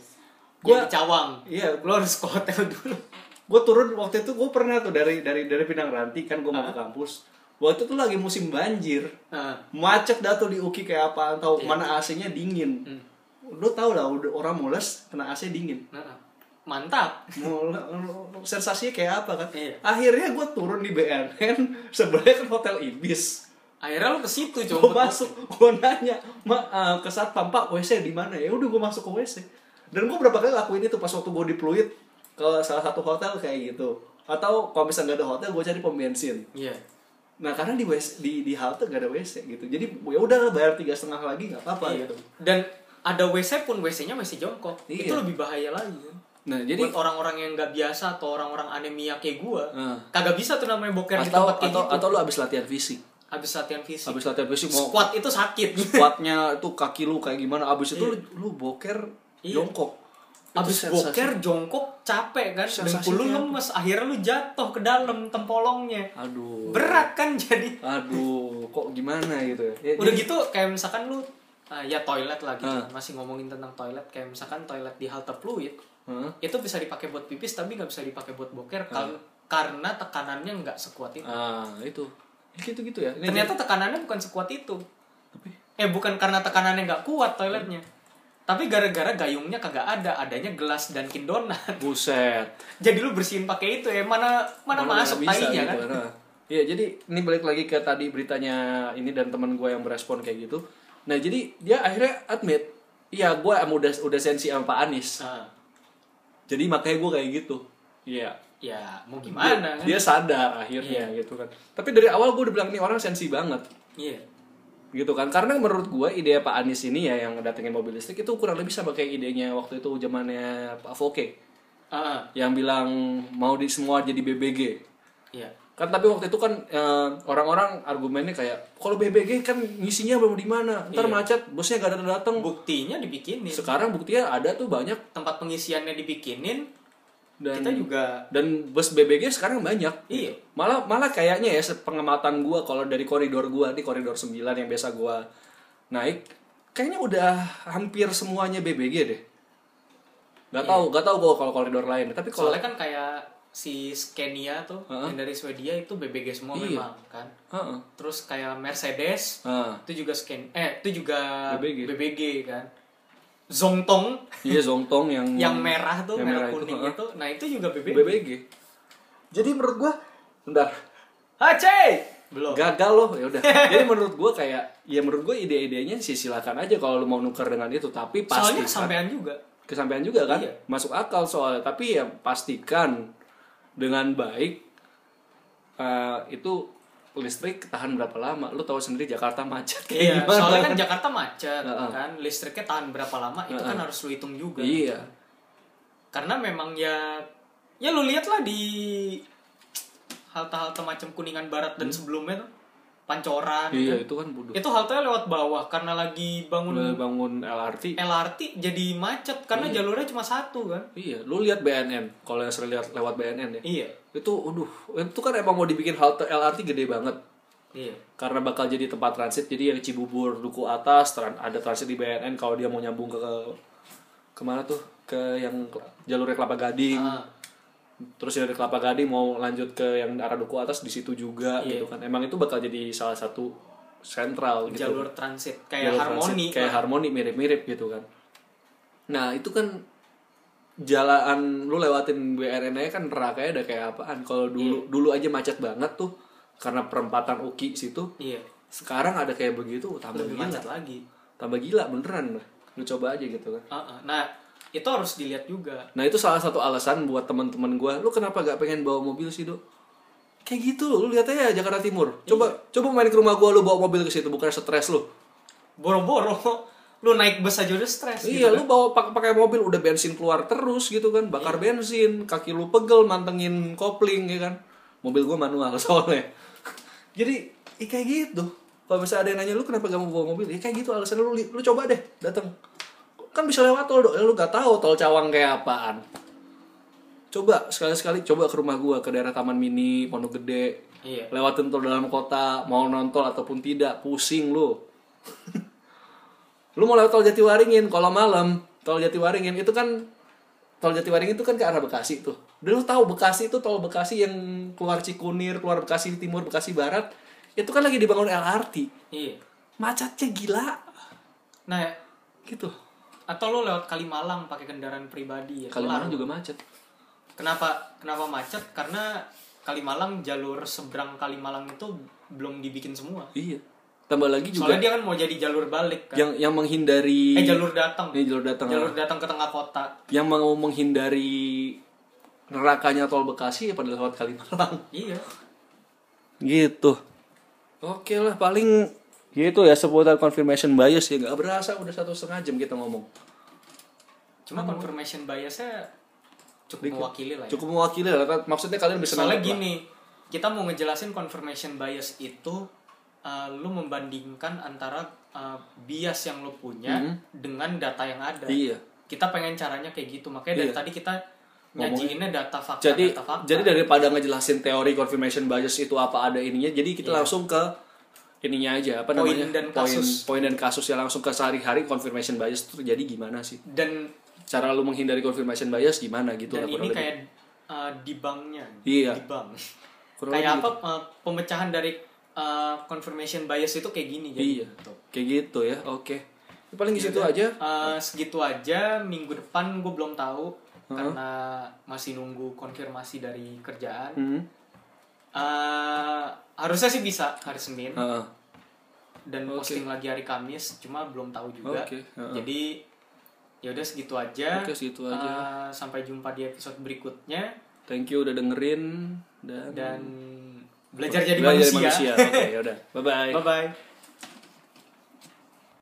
[SPEAKER 1] gua
[SPEAKER 2] Gua
[SPEAKER 1] cawang
[SPEAKER 2] iya,
[SPEAKER 1] lo harus ke hotel [LAUGHS] dulu
[SPEAKER 2] gue turun waktu itu gue pernah tuh dari dari dari Pinang Ranti kan gue mau ke kampus waktu itu lagi musim banjir
[SPEAKER 1] nah,
[SPEAKER 2] macet dah tuh di UKI kayak apa tahu
[SPEAKER 1] Iya.
[SPEAKER 2] mana AC-nya dingin
[SPEAKER 1] hmm.
[SPEAKER 2] lu tau lah orang mules kena AC dingin
[SPEAKER 1] nah, mantap.
[SPEAKER 2] Sensasinya kayak apa kan?
[SPEAKER 1] Iya.
[SPEAKER 2] akhirnya gue turun di BNN [LAUGHS] sebenarnya kan hotel Ibis.
[SPEAKER 1] Akhirnya lo ke situ
[SPEAKER 2] gue
[SPEAKER 1] coba.
[SPEAKER 2] masuk gue nanya ma eh, ke satpam pak WC di mana? Ya udah gue masuk ke WC dan gue berapa kali lakuin itu pas waktu gue di Pluit ke salah satu hotel kayak gitu. Atau kalau misalnya nggak ada hotel gue cari pom bensin.
[SPEAKER 1] Iya.
[SPEAKER 2] Nah karena di WC, di di halte gak ada WC gitu. Jadi ya udah bayar tiga setengah lagi nggak apa-apa
[SPEAKER 1] Iya.
[SPEAKER 2] gitu.
[SPEAKER 1] Dan ada WC pun WC-nya masih jongkok.
[SPEAKER 2] Iya.
[SPEAKER 1] itu lebih bahaya lagi
[SPEAKER 2] nah jadi
[SPEAKER 1] buat orang-orang yang nggak biasa atau orang-orang anemia kayak gua
[SPEAKER 2] Nah.
[SPEAKER 1] kagak bisa tuh namanya boker di
[SPEAKER 2] atau
[SPEAKER 1] tempat kayak
[SPEAKER 2] atau
[SPEAKER 1] gitu.
[SPEAKER 2] atau lu abis latihan fisik.
[SPEAKER 1] Habis latihan fisik.
[SPEAKER 2] Abis latihan fisik mau
[SPEAKER 1] squat itu sakit.
[SPEAKER 2] Squatnya itu kaki lu kayak gimana abis itu lu, lu boker
[SPEAKER 1] Iya.
[SPEAKER 2] jongkok. Itu
[SPEAKER 1] Abis
[SPEAKER 2] sensasi-
[SPEAKER 1] boker jongkok capek kan? Dengkul lu lemes akhirnya lu jatuh ke dalam tempolongnya.
[SPEAKER 2] Aduh.
[SPEAKER 1] Berat kan jadi.
[SPEAKER 2] Aduh kok gimana gitu ya? Ya,
[SPEAKER 1] udah
[SPEAKER 2] jadi-
[SPEAKER 1] gitu kayak misalkan lu ah, ya toilet lagi.
[SPEAKER 2] Ah.
[SPEAKER 1] masih ngomongin tentang toilet kayak misalkan toilet di halte fluid
[SPEAKER 2] Hah?
[SPEAKER 1] itu bisa dipakai buat pipis tapi nggak bisa dipakai buat boker kal- karena tekanannya nggak sekuat itu.
[SPEAKER 2] Ah itu. Gitu gitu ya. Ini
[SPEAKER 1] ternyata tekanannya bukan sekuat itu. Eh bukan karena tekanannya nggak kuat toiletnya. Tapi gara-gara gayungnya kagak ada adanya gelas dan
[SPEAKER 2] jadi- [LAUGHS] buset.
[SPEAKER 1] Jadi lu bersihin pakai itu ya mana mana, masuk
[SPEAKER 2] nggak
[SPEAKER 1] tainya kan?
[SPEAKER 2] gitu, nah. Iya, jadi ini balik lagi ke tadi beritanya ini dan teman gue yang merespon kayak gitu. Nah, jadi dia akhirnya admit, iya gue udah udah sensi sama Pak Anies.
[SPEAKER 1] Nah,
[SPEAKER 2] Jadi makanya gue kayak gitu. Iya.
[SPEAKER 1] ya mau
[SPEAKER 2] Dia,
[SPEAKER 1] gimana kan
[SPEAKER 2] dia sadar akhirnya gitu kan. Tapi dari awal gue udah bilang nih orang sensi banget.
[SPEAKER 1] iya
[SPEAKER 2] Gitu kan. Karena menurut gue ide Pak Anies ini ya yang datengin mobil listrik itu kurang lebih sama kayak idenya waktu itu zamannya Pak Foke
[SPEAKER 1] Ah,
[SPEAKER 2] yang bilang mau di semua jadi BBG.
[SPEAKER 1] iya
[SPEAKER 2] kan tapi waktu itu kan eh, orang-orang argumennya kayak kalau BBG kan ngisinya belum di mana ntar
[SPEAKER 1] Iya.
[SPEAKER 2] macet bosnya gak datang datang
[SPEAKER 1] buktinya dibikinin.
[SPEAKER 2] Sekarang buktinya ada tuh banyak.
[SPEAKER 1] Tempat pengisiannya dibikinin
[SPEAKER 2] dan
[SPEAKER 1] kita juga
[SPEAKER 2] dan bus BBG sekarang banyak.
[SPEAKER 1] Iya.
[SPEAKER 2] malah malah kayaknya ya pengamatan gua kalau dari koridor gua di koridor 9 yang biasa gua naik kayaknya udah hampir semuanya BBG deh. Nggak tahu nggak tahu gua kalau koridor lain tapi kalau
[SPEAKER 1] soalnya kan kayak si Scania tuh
[SPEAKER 2] Heeh.
[SPEAKER 1] yang dari Swedia itu BBG semua
[SPEAKER 2] Iya.
[SPEAKER 1] memang kan.
[SPEAKER 2] Heeh.
[SPEAKER 1] terus kayak Mercedes
[SPEAKER 2] Ah,
[SPEAKER 1] itu juga scan eh itu juga
[SPEAKER 2] BBG.
[SPEAKER 1] BBG kan. Zongtong.
[SPEAKER 2] Iya Zongtong yang [LAUGHS]
[SPEAKER 1] yang merah tuh
[SPEAKER 2] yang
[SPEAKER 1] merah,
[SPEAKER 2] merah itu,
[SPEAKER 1] kuning
[SPEAKER 2] heeh.
[SPEAKER 1] itu. Nah itu juga BBG,
[SPEAKER 2] BBG jadi menurut gua bentar.
[SPEAKER 1] Aceh! Belum.
[SPEAKER 2] Gagal loh ya udah. [LAUGHS] Jadi menurut gue kayak ya menurut gue ide-idenya sih silakan aja kalau lu mau nuker dengan itu tapi
[SPEAKER 1] soalnya
[SPEAKER 2] pastikan.
[SPEAKER 1] kesampaian juga.
[SPEAKER 2] Kesampaian juga kan?
[SPEAKER 1] Iya.
[SPEAKER 2] masuk akal soalnya tapi ya pastikan dengan baik eh, itu listrik tahan berapa lama? Lu tahu sendiri Jakarta macet kayak
[SPEAKER 1] iya
[SPEAKER 2] gimana?
[SPEAKER 1] soalnya kan Jakarta macet
[SPEAKER 2] Heeh.
[SPEAKER 1] kan? Listriknya tahan berapa lama? Itu kan
[SPEAKER 2] Heeh.
[SPEAKER 1] harus lu hitung juga.
[SPEAKER 2] Iya.
[SPEAKER 1] Karena memang ya ya lu lihat lah di halte-halte macam kuningan barat dan sebelumnya tuh pancoran
[SPEAKER 2] iya
[SPEAKER 1] kan.
[SPEAKER 2] itu kan bodoh.
[SPEAKER 1] Itu haltenya lewat bawah karena lagi bangun
[SPEAKER 2] udah bangun LRT
[SPEAKER 1] LRT jadi macet karena jalurnya cuma satu kan?
[SPEAKER 2] Iya lu lihat BNN kalau yang sering lihat lewat BNN ya.
[SPEAKER 1] Iya.
[SPEAKER 2] Itu aduh itu kan emang mau dibikin halte LRT gede banget.
[SPEAKER 1] Iya.
[SPEAKER 2] Karena bakal jadi tempat transit jadi yang Cibubur Duku atas tran- ada transit di BNN kalau dia mau nyambung ke, ke ke mana tuh? Ke yang jalurnya Kelapa Gading.
[SPEAKER 1] Ah,
[SPEAKER 2] terus dari Kelapa Gading mau lanjut ke yang arah Duku atas di situ juga
[SPEAKER 1] Iya.
[SPEAKER 2] gitu kan. Emang itu bakal jadi salah satu sentral gitu.
[SPEAKER 1] Jalur transit. Kayak
[SPEAKER 2] Jalur
[SPEAKER 1] harmoni
[SPEAKER 2] transit, kayak harmoni mirip-mirip gitu kan. Nah itu kan jalan lu lewatin BNN aja kan nerakanya ada kayak apaan. Kalau dulu dulu aja macet banget tuh karena perempatan Uki situ.
[SPEAKER 1] Iya.
[SPEAKER 2] Sekarang ada kayak begitu tambah
[SPEAKER 1] lebih
[SPEAKER 2] gila.
[SPEAKER 1] macet lagi.
[SPEAKER 2] Tambah gila beneran. Lu coba aja gitu kan.
[SPEAKER 1] Ah, ah. nah itu harus dilihat juga.
[SPEAKER 2] Nah itu salah satu alasan buat teman-teman gua lu kenapa gak pengen bawa mobil sih dok? Kayak gitu lu lihat aja Jakarta Timur. Coba coba main ke rumah gua lu bawa mobil ke situ bukan stres lu.
[SPEAKER 1] Boro-boro. Lu naik bus aja udah stres
[SPEAKER 2] iya
[SPEAKER 1] gitu
[SPEAKER 2] lu bawa pak- pakai mobil udah bensin keluar terus gitu kan bakar
[SPEAKER 1] Iya.
[SPEAKER 2] bensin kaki lu pegel mantengin kopling ya kan. Mobil gua manual [LAUGHS] soalnya. Jadi ya kayak gitu. Kalau misalnya ada yang nanya lu kenapa gak mau bawa mobil? Ya kayak gitu alasan lu lu coba deh datang kan bisa lewat tol dong. Lu gak tahu tol Cawang kayak apaan. Coba sekali-sekali coba ke rumah gua ke daerah Taman Mini, Pondok Gede.
[SPEAKER 1] Iya.
[SPEAKER 2] Lewatin tol dalam kota, mau nonton ataupun tidak, pusing lu. lu mau lewat tol Jatiwaringin kalau malam, tol Jatiwaringin itu kan tol Jatiwaringin itu kan ke arah Bekasi tuh. Dan lu tahu Bekasi itu tol Bekasi yang keluar Cikunir, keluar Bekasi Timur, Bekasi Barat, itu kan lagi dibangun LRT.
[SPEAKER 1] Iya.
[SPEAKER 2] Macetnya gila
[SPEAKER 1] Nah,
[SPEAKER 2] gitu.
[SPEAKER 1] Atau lo lewat Kalimalang pakai kendaraan pribadi ya.
[SPEAKER 2] Kalimantan
[SPEAKER 1] kelar.
[SPEAKER 2] juga macet.
[SPEAKER 1] Kenapa kenapa macet? Karena Kalimalang jalur seberang Kalimalang itu belum dibikin semua.
[SPEAKER 2] Iya. Tambah lagi juga
[SPEAKER 1] Soalnya dia kan mau jadi jalur balik kan.
[SPEAKER 2] yang yang menghindari
[SPEAKER 1] eh jalur datang.
[SPEAKER 2] Ini jalur datang.
[SPEAKER 1] Jalur datang ke tengah kota.
[SPEAKER 2] yang mau menghindari nerakanya tol Bekasi ya pada lewat Kalimalang.
[SPEAKER 1] Iya.
[SPEAKER 2] Gitu. Oke lah paling gitu ya seputar confirmation bias ya nggak berasa udah satu setengah jam kita ngomong.
[SPEAKER 1] Cuma confirmation biasnya cukup mewakili lah ya.
[SPEAKER 2] Cukup mewakili lah maksudnya kalian bisa
[SPEAKER 1] Soalnya
[SPEAKER 2] nangkep lah.
[SPEAKER 1] gini, kita mau ngejelasin confirmation bias itu uh, lu membandingkan antara uh, bias yang lu punya dengan data yang ada.
[SPEAKER 2] Hmm. Iya.
[SPEAKER 1] Kita pengen caranya kayak gitu. Makanya dari
[SPEAKER 2] Iya.
[SPEAKER 1] tadi kita nyajiinnya data fakta
[SPEAKER 2] Jadi
[SPEAKER 1] data fakta.
[SPEAKER 2] jadi daripada ngejelasin teori confirmation bias itu apa ada ininya, jadi kita
[SPEAKER 1] Iya.
[SPEAKER 2] langsung ke ininya aja apa
[SPEAKER 1] Poin
[SPEAKER 2] namanya
[SPEAKER 1] dan
[SPEAKER 2] poin
[SPEAKER 1] kasus.
[SPEAKER 2] poin dan kasus yang langsung ke sehari-hari confirmation bias itu terjadi gimana sih
[SPEAKER 1] dan
[SPEAKER 2] cara lu menghindari confirmation bias gimana gitu
[SPEAKER 1] dan
[SPEAKER 2] lah
[SPEAKER 1] ini kayak uh, di banknya.
[SPEAKER 2] Iya.
[SPEAKER 1] Di bank. Kayak apa uh, pemecahan dari uh, confirmation bias itu kayak gini jadi.
[SPEAKER 2] Iya. Kayak gitu ya. Oke. Ya, paling di situ aja.
[SPEAKER 1] Uh, segitu aja minggu depan gue belum tahu karena masih nunggu konfirmasi dari kerjaan.
[SPEAKER 2] Hmm.
[SPEAKER 1] Uh, harusnya sih bisa hari Senin
[SPEAKER 2] Heeh.
[SPEAKER 1] dan
[SPEAKER 2] Oke.
[SPEAKER 1] posting lagi hari Kamis, cuma belum tahu juga.
[SPEAKER 2] Oke, heeh.
[SPEAKER 1] Jadi ya udah segitu aja.
[SPEAKER 2] Oke, segitu aja.
[SPEAKER 1] Uh, sampai jumpa di episode berikutnya
[SPEAKER 2] Thank you udah dengerin dan
[SPEAKER 1] dan belajar jadi
[SPEAKER 2] Belajar
[SPEAKER 1] manusia.
[SPEAKER 2] Oke, ya udah. [LAUGHS] Bye bye.
[SPEAKER 1] Bye bye.